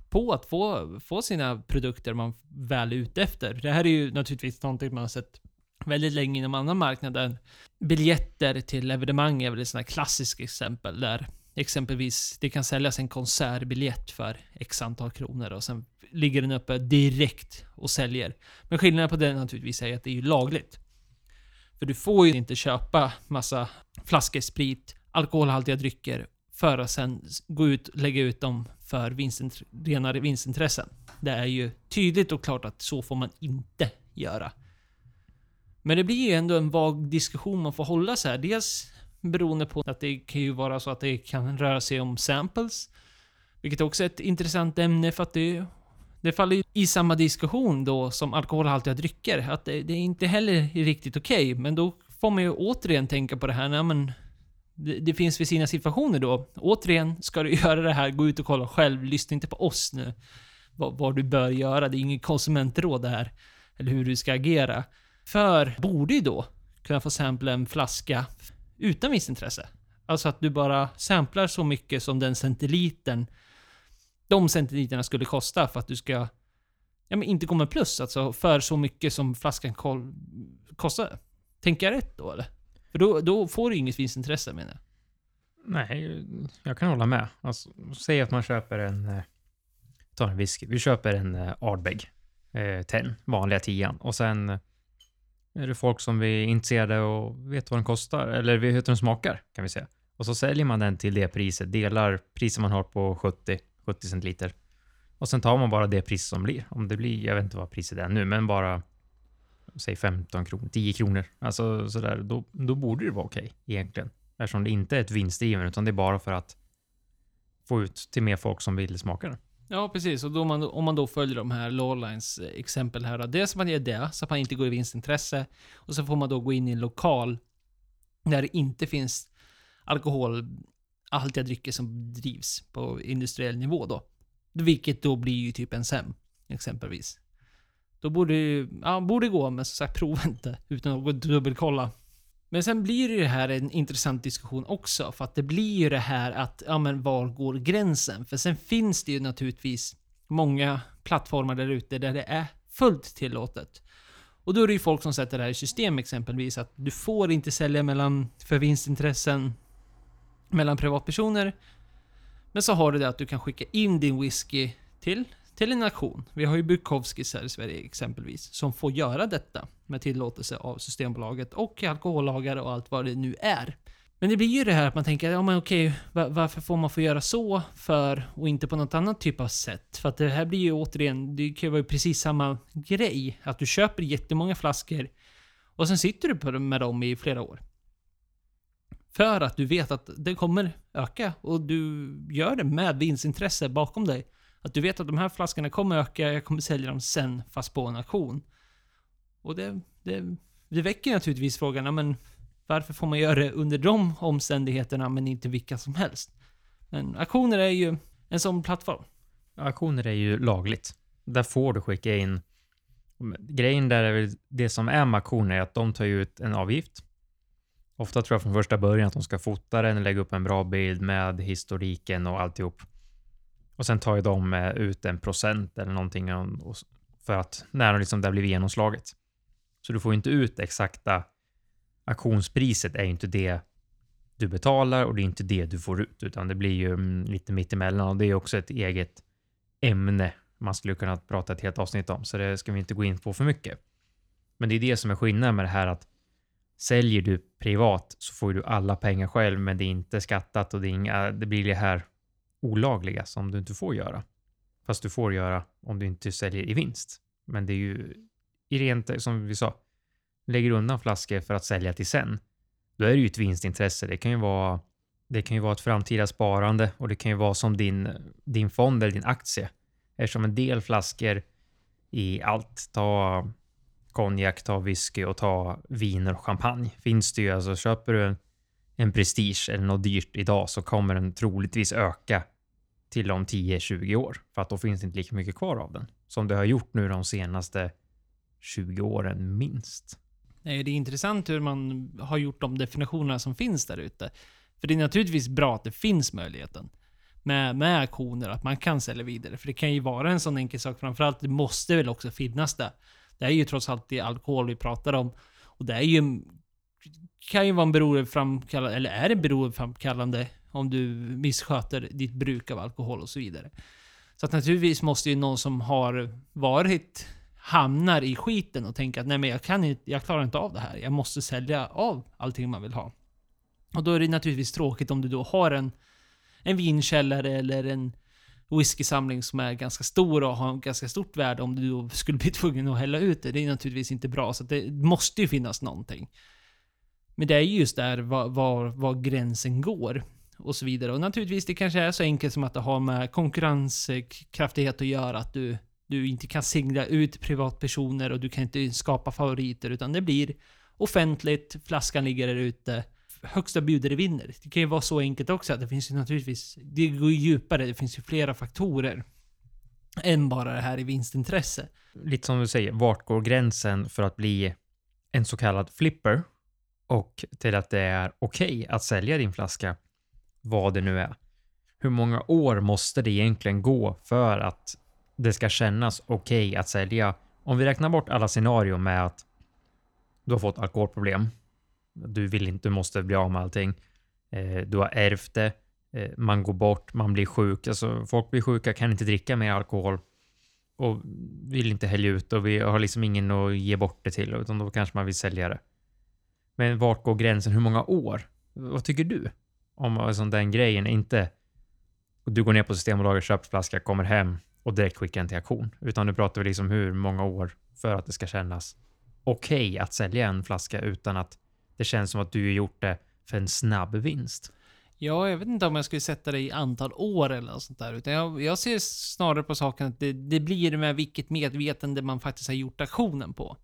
på att få, få sina produkter man väl är ute efter. Det här är ju naturligtvis någonting man har sett väldigt länge inom andra marknader. Biljetter till evenemang är väl ett sånt här klassiskt exempel där exempelvis det kan säljas en konsertbiljett för x antal kronor och sen ligger den uppe direkt och säljer. Men skillnaden på det naturligtvis är att det är ju lagligt. För du får ju inte köpa massa flaskor sprit, alkoholhaltiga drycker för att sen gå ut och lägga ut dem för vinstint renare vinstintressen. Det är ju tydligt och klart att så får man inte göra. Men det blir ju ändå en vag diskussion man får hålla så här. Dels beroende på att det kan ju vara så att det kan röra sig om samples. Vilket också är ett intressant ämne för att det, det faller ju i samma diskussion då som alkoholhaltiga drycker. Att det, det är inte heller riktigt okej. men då får man ju återigen tänka på det här, nej men det, det finns vid sina situationer då. Återigen, ska du (laughs) göra det här, gå ut och kolla själv. Lyssna inte på oss nu. Vad, vad du bör göra. Det är inget konsumentråd det här. Eller hur du ska agera. För, borde ju då kunna få sampla en flaska utan vinstintresse. Alltså att du bara samplar så mycket som den centilitern de centiliterna skulle kosta för att du ska ja, men inte gå med plus, alltså för så mycket som flaskan kostar. Tänker jag rätt då eller? För då, då får du inget vinstintresse menar jag. Nej, jag kan hålla med. Alltså, säg att man köper en... Eh, ta en whisky. Vi köper en eh, Ardbeg eh, 10, vanliga 10 Och sen eh, är det folk som är intresserade och vet vad den kostar, eller vet hur den smakar, kan vi säga. Och så säljer man den till det priset, delar priset man har på 70, 70 centiliter. Och sen tar man bara det pris som blir. Om det blir, jag vet inte vad priset är nu, men bara säg 15 kronor, 10 kronor. Alltså sådär, då, då borde det vara okej egentligen. Eftersom det inte är ett vinstdrivande, utan det är bara för att få ut till mer folk som vill smaka den. Ja, precis. Och då man, om man då följer de här Lawlines eh, exempel här. då. Dels att man gör det, så att man inte går i vinstintresse. Och så får man då gå in i en lokal där det inte finns alkoholhaltiga drycker som drivs på industriell nivå då. Vilket då blir ju typ en SEM, exempelvis. Då borde ju- ja, borde gå, men som sagt, prova inte utan att gå dubbelkolla. Men sen blir det här en intressant diskussion också, för att det blir ju det här att, ja men var går gränsen? För sen finns det ju naturligtvis många plattformar där ute där det är fullt tillåtet. Och då är det ju folk som sätter det här i system exempelvis, att du får inte sälja mellan, för vinstintressen mellan privatpersoner. Men så har du det att du kan skicka in din whisky till, till en auktion. Vi har ju Bukowskis här i Sverige exempelvis, som får göra detta med tillåtelse av Systembolaget och alkohollagar och allt vad det nu är. Men det blir ju det här att man tänker, ja men okej, varför får man få göra så för och inte på något annat typ av sätt? För att det här blir ju återigen, det kan ju vara precis samma grej. Att du köper jättemånga flaskor och sen sitter du med dem i flera år. För att du vet att det kommer öka och du gör det med vinstintresse bakom dig. Att du vet att de här flaskorna kommer öka, jag kommer sälja dem sen fast på en auktion. Och det, det, det väcker naturligtvis frågan, ja, men varför får man göra det under de omständigheterna men inte vilka som helst? Men auktioner är ju en sån plattform. Auktioner är ju lagligt. Där får du skicka in... Grejen där är väl det som är med auktioner är att de tar ju ut en avgift. Ofta tror jag från första början att de ska fota den, lägga upp en bra bild med historiken och alltihop. Och sen tar ju de eh, ut en procent eller någonting för att när liksom det har blivit genomslaget. Så du får ju inte ut exakta auktionspriset är ju inte det du betalar och det är inte det du får ut, utan det blir ju mm, lite mittemellan och det är också ett eget ämne man skulle kunna prata ett helt avsnitt om, så det ska vi inte gå in på för mycket. Men det är det som är skillnaden med det här att säljer du privat så får du alla pengar själv, men det är inte skattat och det, är inga, det blir det här olagliga som du inte får göra. Fast du får göra om du inte säljer i vinst. Men det är ju i rent, som vi sa, lägger undan flaskor för att sälja till sen. Då är det ju ett vinstintresse. Det kan ju vara, det kan ju vara ett framtida sparande och det kan ju vara som din, din fond eller din aktie. Eftersom en del flaskor i allt, ta konjak, ta whisky och ta viner och champagne, finns det ju. Alltså köper du en, prestige eller något dyrt idag så kommer den troligtvis öka till om 10-20 år. För att då finns det inte lika mycket kvar av den. Som det har gjort nu de senaste 20 åren minst. Nej, Det är intressant hur man har gjort de definitionerna som finns där ute. För det är naturligtvis bra att det finns möjligheten. Med, med auktioner, att man kan sälja vidare. För det kan ju vara en sån enkel sak. Framförallt, det måste väl också finnas det. Det är ju trots allt det alkohol vi pratar om. Och det är ju... Kan ju vara en beroendeframkallande, eller är det beroendeframkallande om du missköter ditt bruk av alkohol och så vidare. Så att naturligtvis måste ju någon som har varit hamnar i skiten och tänker att nej men jag kan inte, jag klarar inte av det här. Jag måste sälja av allting man vill ha. Och då är det naturligtvis tråkigt om du då har en, en vinkällare eller en whiskysamling som är ganska stor och har en ganska stort värde om du då skulle bli (laughs) tvungen att hälla ut det. Det är naturligtvis inte bra, så att det måste ju finnas någonting. Men det är just där var, var, var gränsen går och så vidare. Och naturligtvis, det kanske är så enkelt som att det har med konkurrenskraftighet att göra, att du du inte kan singla ut privatpersoner och du kan inte skapa favoriter utan det blir offentligt, flaskan ligger där ute. Högsta budare vinner. Det kan ju vara så enkelt också att det finns ju naturligtvis, det går ju djupare, det finns ju flera faktorer än bara det här i vinstintresse. Lite som du säger, vart går gränsen för att bli en så kallad flipper och till att det är okej att sälja din flaska, vad det nu är. hur många år måste det egentligen gå för att det ska kännas okej att sälja? Om vi räknar bort alla scenarion med att du har fått alkoholproblem. Du vill inte, du måste bli av med allting. Eh, du har ärvt det. Eh, man går bort, man blir sjuk. Alltså, folk blir sjuka, kan inte dricka mer alkohol och vill inte hälla ut och vi har liksom ingen att ge bort det till, utan då kanske man vill sälja det. Men vart går gränsen? Hur många år? Vad tycker du om alltså, den grejen? Inte du går ner på Systembolaget, köper flaska, kommer hem och direkt skickar den till auktion. Utan nu pratar vi liksom hur många år för att det ska kännas okej okay att sälja en flaska utan att det känns som att du har gjort det för en snabb vinst. Ja, jag vet inte om jag skulle sätta det i antal år eller något sånt där. Utan jag, jag ser snarare på saken att det, det, blir med vilket medvetande man faktiskt har gjort aktionen på.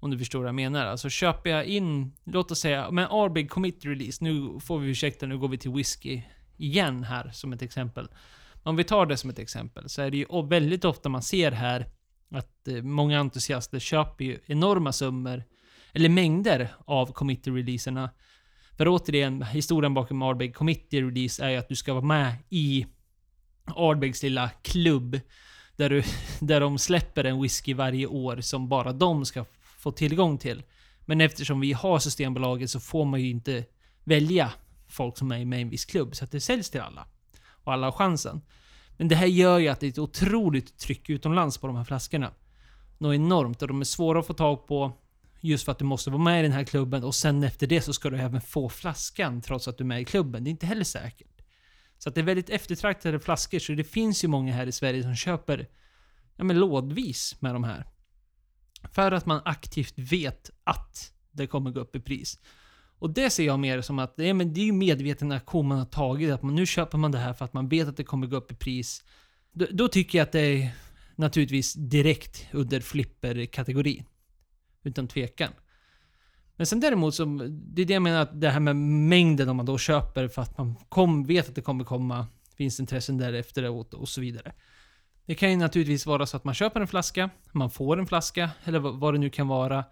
Om du förstår vad jag menar. Alltså köper jag in, låt oss säga, men Arbig Commit Release. Nu får vi ursäkta, nu går vi till whisky igen här som ett exempel. Om vi tar det som ett exempel så är det ju väldigt ofta man ser här att eh, många entusiaster köper ju enorma summor, eller mängder av committee-releaserna för återigen, historien bakom Ardbeg Committee Release är ju att du ska vara med i Ardbegs lilla klubb. Där, du, (laughs) där de släpper en whisky varje år som bara de ska få tillgång till. Men eftersom vi har Systembolaget så får man ju inte välja folk som är med i en viss klubb. Så att det säljs till alla. Och alla har chansen. Men det här gör ju att det är ett otroligt tryck utomlands på de här flaskorna. Något enormt och de är svåra att få tag på. Just för att du måste vara med i den här klubben och sen efter det så ska du även få flaskan trots att du är med i klubben. Det är inte heller säkert. Så att det är väldigt eftertraktade flaskor, så det finns ju många här i Sverige som köper ja, men lådvis med de här. För att man aktivt vet att det kommer gå upp i pris. Och det ser jag mer som att men det är ju medveten aktion man har tagit. Att man, nu köper man det här för att man vet att det kommer gå upp i pris. Då, då tycker jag att det är naturligtvis direkt under flipper-kategorin. Utan tvekan. Men sen däremot så, det är det jag menar att det här med mängden om man då köper för att man kom, vet att det kommer komma, finns intressen därefter och, och så vidare. Det kan ju naturligtvis vara så att man köper en flaska, man får en flaska, eller vad det nu kan vara.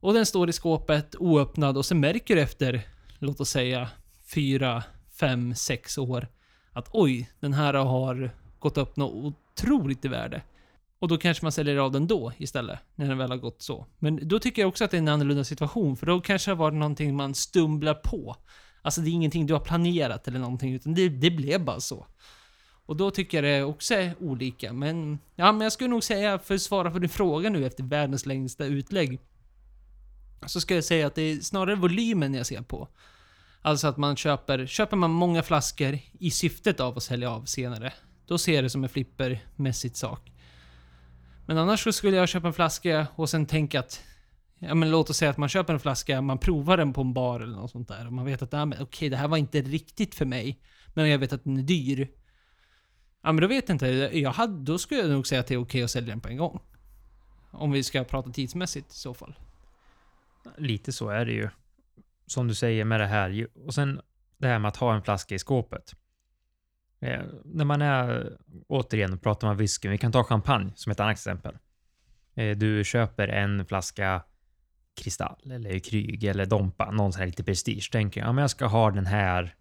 Och den står i skåpet oöppnad och sen märker du efter, låt oss säga, fyra, fem, sex år att oj, den här har gått upp något otroligt i värde. Och då kanske man säljer av den då istället, när den väl har gått så. Men då tycker jag också att det är en annorlunda situation, för då kanske det har varit någonting man stumlar på. Alltså det är ingenting du har planerat eller någonting, utan det, det blev bara så. Och då tycker jag det också är olika, men... Ja, men jag skulle nog säga, för att svara på din fråga nu efter världens längsta utlägg. Så ska jag säga att det är snarare volymen jag ser på. Alltså att man köper, köper man många flaskor i syftet av att sälja av senare, då ser jag det som en flippermässigt sak. Men annars så skulle jag köpa en flaska och sen tänka att Ja men låt oss säga att man köper en flaska, man provar den på en bar eller något sånt där. Och man vet att okej, det här var inte riktigt för mig. Men jag vet att den är dyr. Ja men då vet jag inte. Jag hade, då skulle jag nog säga att det är okej okay att sälja den på en gång. Om vi ska prata tidsmässigt i så fall. Lite så är det ju. Som du säger med det här. Och sen det här med att ha en flaska i skåpet. Eh, när man är, återigen, pratar man whisky, vi kan ta champagne som ett annat exempel. Eh, du köper en flaska kristall eller kryg eller dompa, någon sån här lite prestige. Tänker ja, men jag ska ha den här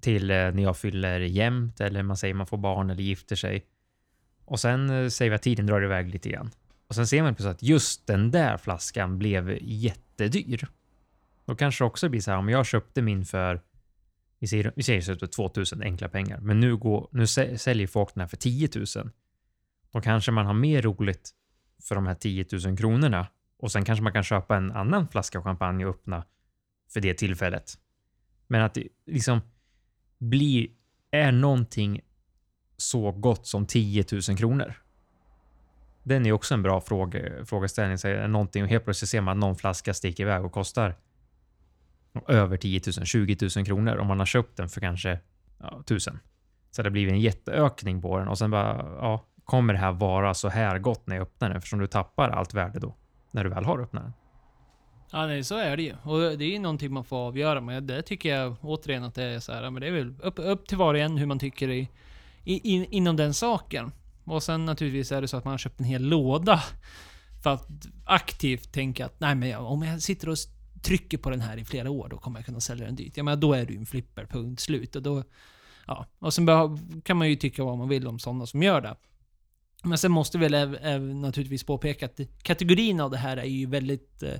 till eh, när jag fyller jämnt eller man säger man får barn eller gifter sig. Och sen eh, säger vi att tiden drar iväg lite grann. Och sen ser man plötsligt att just den där flaskan blev jättedyr. Då kanske det också blir så här om jag köpte min för vi säger, vi säger så 2000 typ enkla pengar, men nu, går, nu säljer folk den här för 10 000. Då kanske man har mer roligt för de här 10 000 kronorna och sen kanske man kan köpa en annan flaska champagne och öppna för det tillfället. Men att det liksom blir, är någonting så gott som 10 000 kronor? Den är också en bra fråga, frågeställning. Så är någonting och helt plötsligt ser man att någon flaska sticker iväg och kostar över 10 000, 20 000 kronor om man har köpt den för kanske ja, 1000. Så det blir en jätteökning på den och sen bara, ja, kommer det här vara så här gott när jag öppnar den? Eftersom du tappar allt värde då, när du väl har öppnat den. Ja, nej, så är det ju. Och det är ju någonting man får avgöra. Men det tycker jag återigen att det är så här, men det är väl upp, upp till var och en hur man tycker i, i, in, inom den saken. Och sen naturligtvis är det så att man har köpt en hel låda. För att aktivt tänka att, nej men om jag sitter och trycker på den här i flera år, då kommer jag kunna sälja den dyrt. Ja, men då är du en flipper, punkt slut. Och då, Ja, och sen kan man ju tycka vad man vill om sådana som gör det. Men sen måste vi väl naturligtvis påpeka att kategorin av det här är ju väldigt... Eh,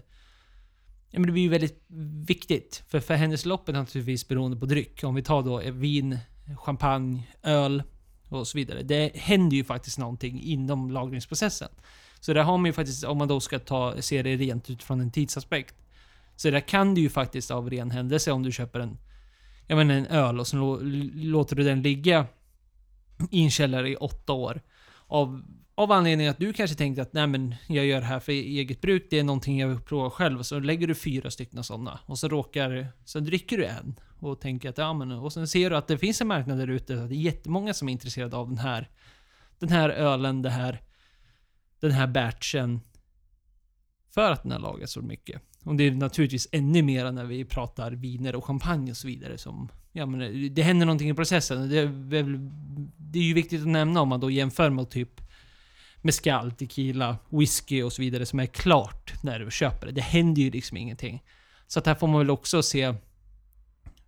Ja, men det blir ju väldigt viktigt. För, för händelseförloppet är naturligtvis beroende på dryck. Om vi tar då eh, vin, champagne, öl och så vidare. Det händer ju faktiskt någonting inom lagringsprocessen. Så där har man ju faktiskt, om man då ska ta, se det rent utifrån en tidsaspekt. Så där kan du ju faktiskt av ren händelse om du köper en, jag menar en öl och så låter du den ligga i en källare i åtta år. Av, av anledning att du kanske tänkte att nej men jag gör det här för eget bruk, det är någonting jag vill prova själv. Så lägger du fyra stycken sådana och så råkar, så dricker du en och tänker att ja men, och sen ser du att det finns en marknad där ute, att det är jättemånga som är intresserade av den här, den här ölen, det här, den här batchen. För att den har lagrats så mycket. Och det är naturligtvis ännu mer när vi pratar viner och champagne och så vidare som... Ja men det händer någonting i processen. Det är, väl, det är ju viktigt att nämna om man då jämför med typ mescal, tequila, whisky och så vidare som är klart när du köper det. Det händer ju liksom ingenting. Så att här får man väl också se,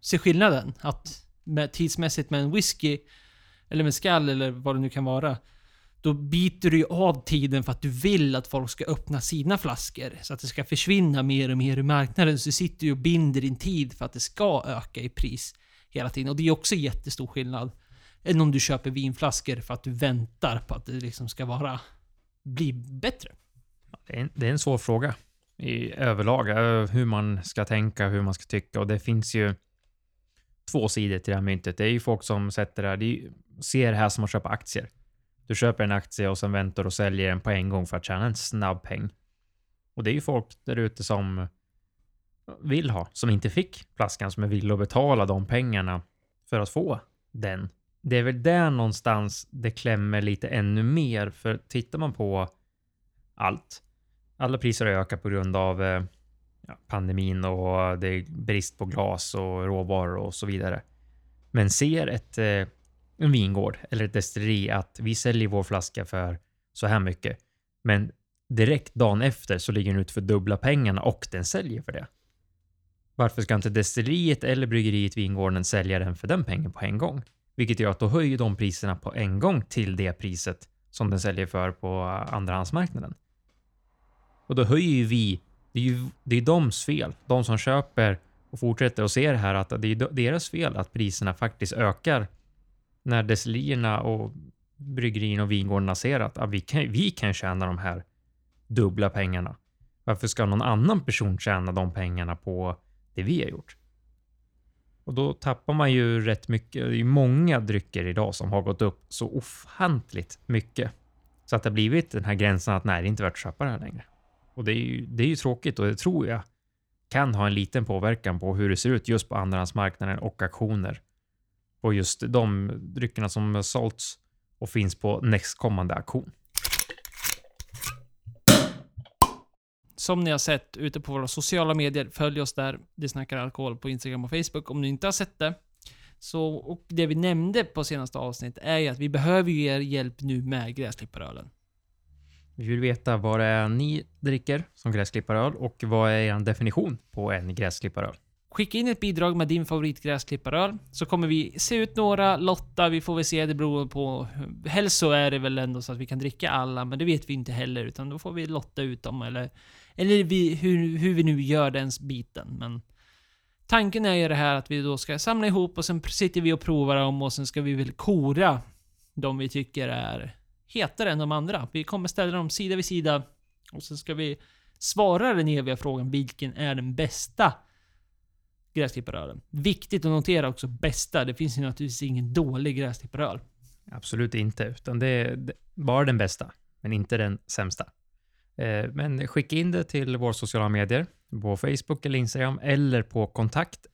se skillnaden. Att med, tidsmässigt med en whisky, eller mescal eller vad det nu kan vara. Då biter du ju av tiden för att du vill att folk ska öppna sina flaskor. Så att det ska försvinna mer och mer ur marknaden. Så du sitter ju och binder din tid för att det ska öka i pris hela tiden. Och det är också jättestor skillnad. Än om du köper vinflaskor för att du väntar på att det liksom ska vara... Bli bättre. Det är, en, det är en svår fråga i överlag, eh, hur man ska tänka, hur man ska tycka och det finns ju två sidor till det här myntet. Det är ju folk som sätter det här, De ser det här som att köpa aktier. Du köper en aktie och sen väntar och säljer den på en gång för att tjäna en snabb peng. Och det är ju folk där ute som vill ha, som inte fick flaskan, som är villiga att betala de pengarna för att få den. Det är väl där någonstans det klämmer lite ännu mer, för tittar man på allt. Alla priser har ökat på grund av eh, ja, pandemin och det är brist på glas och råvaror och så vidare. Men ser ett, eh, en vingård eller ett destilleri att vi säljer vår flaska för så här mycket, men direkt dagen efter så ligger den ut för dubbla pengarna och den säljer för det. Varför ska inte destilleriet eller bryggeriet vingården sälja den för den pengen på en gång? Vilket gör att då höjer de priserna på en gång till det priset som den säljer för på andrahandsmarknaden. Och då höjer ju vi, det är ju det är doms fel, de som köper och fortsätter och ser det här att det är deras fel att priserna faktiskt ökar när destillerierna och bryggerierna och vingårdarna ser att att vi, kan, vi kan tjäna de här dubbla pengarna. Varför ska någon annan person tjäna de pengarna på det vi har gjort? Och då tappar man ju rätt mycket. Det är ju många drycker idag som har gått upp så ofantligt mycket. Så att det har blivit den här gränsen att nej, det är inte värt att köpa det här längre. Och det är ju, det är ju tråkigt och det tror jag kan ha en liten påverkan på hur det ser ut just på andrahandsmarknaden och auktioner. På just de dryckerna som har sålts och finns på nästkommande auktion. Som ni har sett ute på våra sociala medier, följ oss där. Det snackar alkohol på Instagram och Facebook om ni inte har sett det. Så, och det vi nämnde på senaste avsnitt är ju att vi behöver ju er hjälp nu med gräsklipparölen. Vi vill veta vad det är ni dricker som gräsklipparöl och vad är er definition på en gräsklipparöl? Skicka in ett bidrag med din favoritgräsklipparöl, så kommer vi se ut några, lotta, vi får väl se, det beror på... Helst så är det väl ändå så att vi kan dricka alla, men det vet vi inte heller, utan då får vi lotta ut dem, eller... Eller vi, hur, hur vi nu gör den biten, men... Tanken är ju det här att vi då ska samla ihop och sen sitter vi och provar dem och sen ska vi väl kora de vi tycker är hetare än de andra. Vi kommer ställa dem sida vid sida och sen ska vi svara den eviga frågan vilken är den bästa gräsklipparölen. Viktigt att notera också bästa. Det finns ju naturligtvis ingen dålig gräsklipparöl. Absolut inte, utan det är bara den bästa, men inte den sämsta. Eh, Men skicka in det till våra sociala medier, på Facebook eller Instagram, eller på kontakt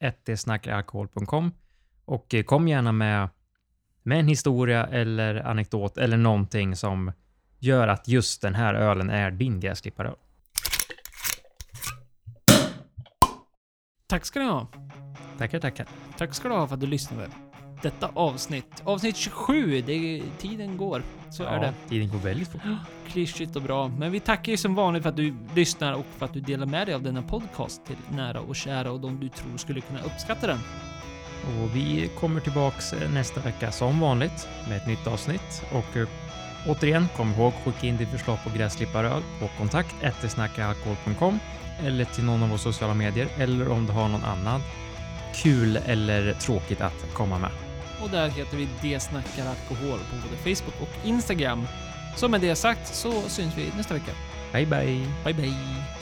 och eh, kom gärna med, med en historia eller anekdot eller någonting som gör att just den här ölen är din gräsklipparöl. Tack ska ni ha. Tackar, tackar. Tack ska du ha för att du lyssnade. Detta avsnitt, avsnitt 27, det, tiden går. Så är det. tiden går väldigt fort. (gasps) Klyschigt och bra. Men vi tackar ju som vanligt för att du lyssnar och för att du delar med dig av denna podcast till nära och kära och de du tror skulle kunna uppskatta den. Och vi kommer tillbaks eh, nästa vecka som vanligt med ett nytt avsnitt. Och eh, återigen, kom ihåg skicka in ditt förslag på gräsklipparöl på kontakt snackalkohol.com eller till någon av våra sociala medier eller om du har någon annan kul eller tråkigt att komma med. Och där heter vi Det snackar alkohol på både Facebook och Instagram. Så med det sagt så syns vi nästa vecka. Bye bye! Bye bye!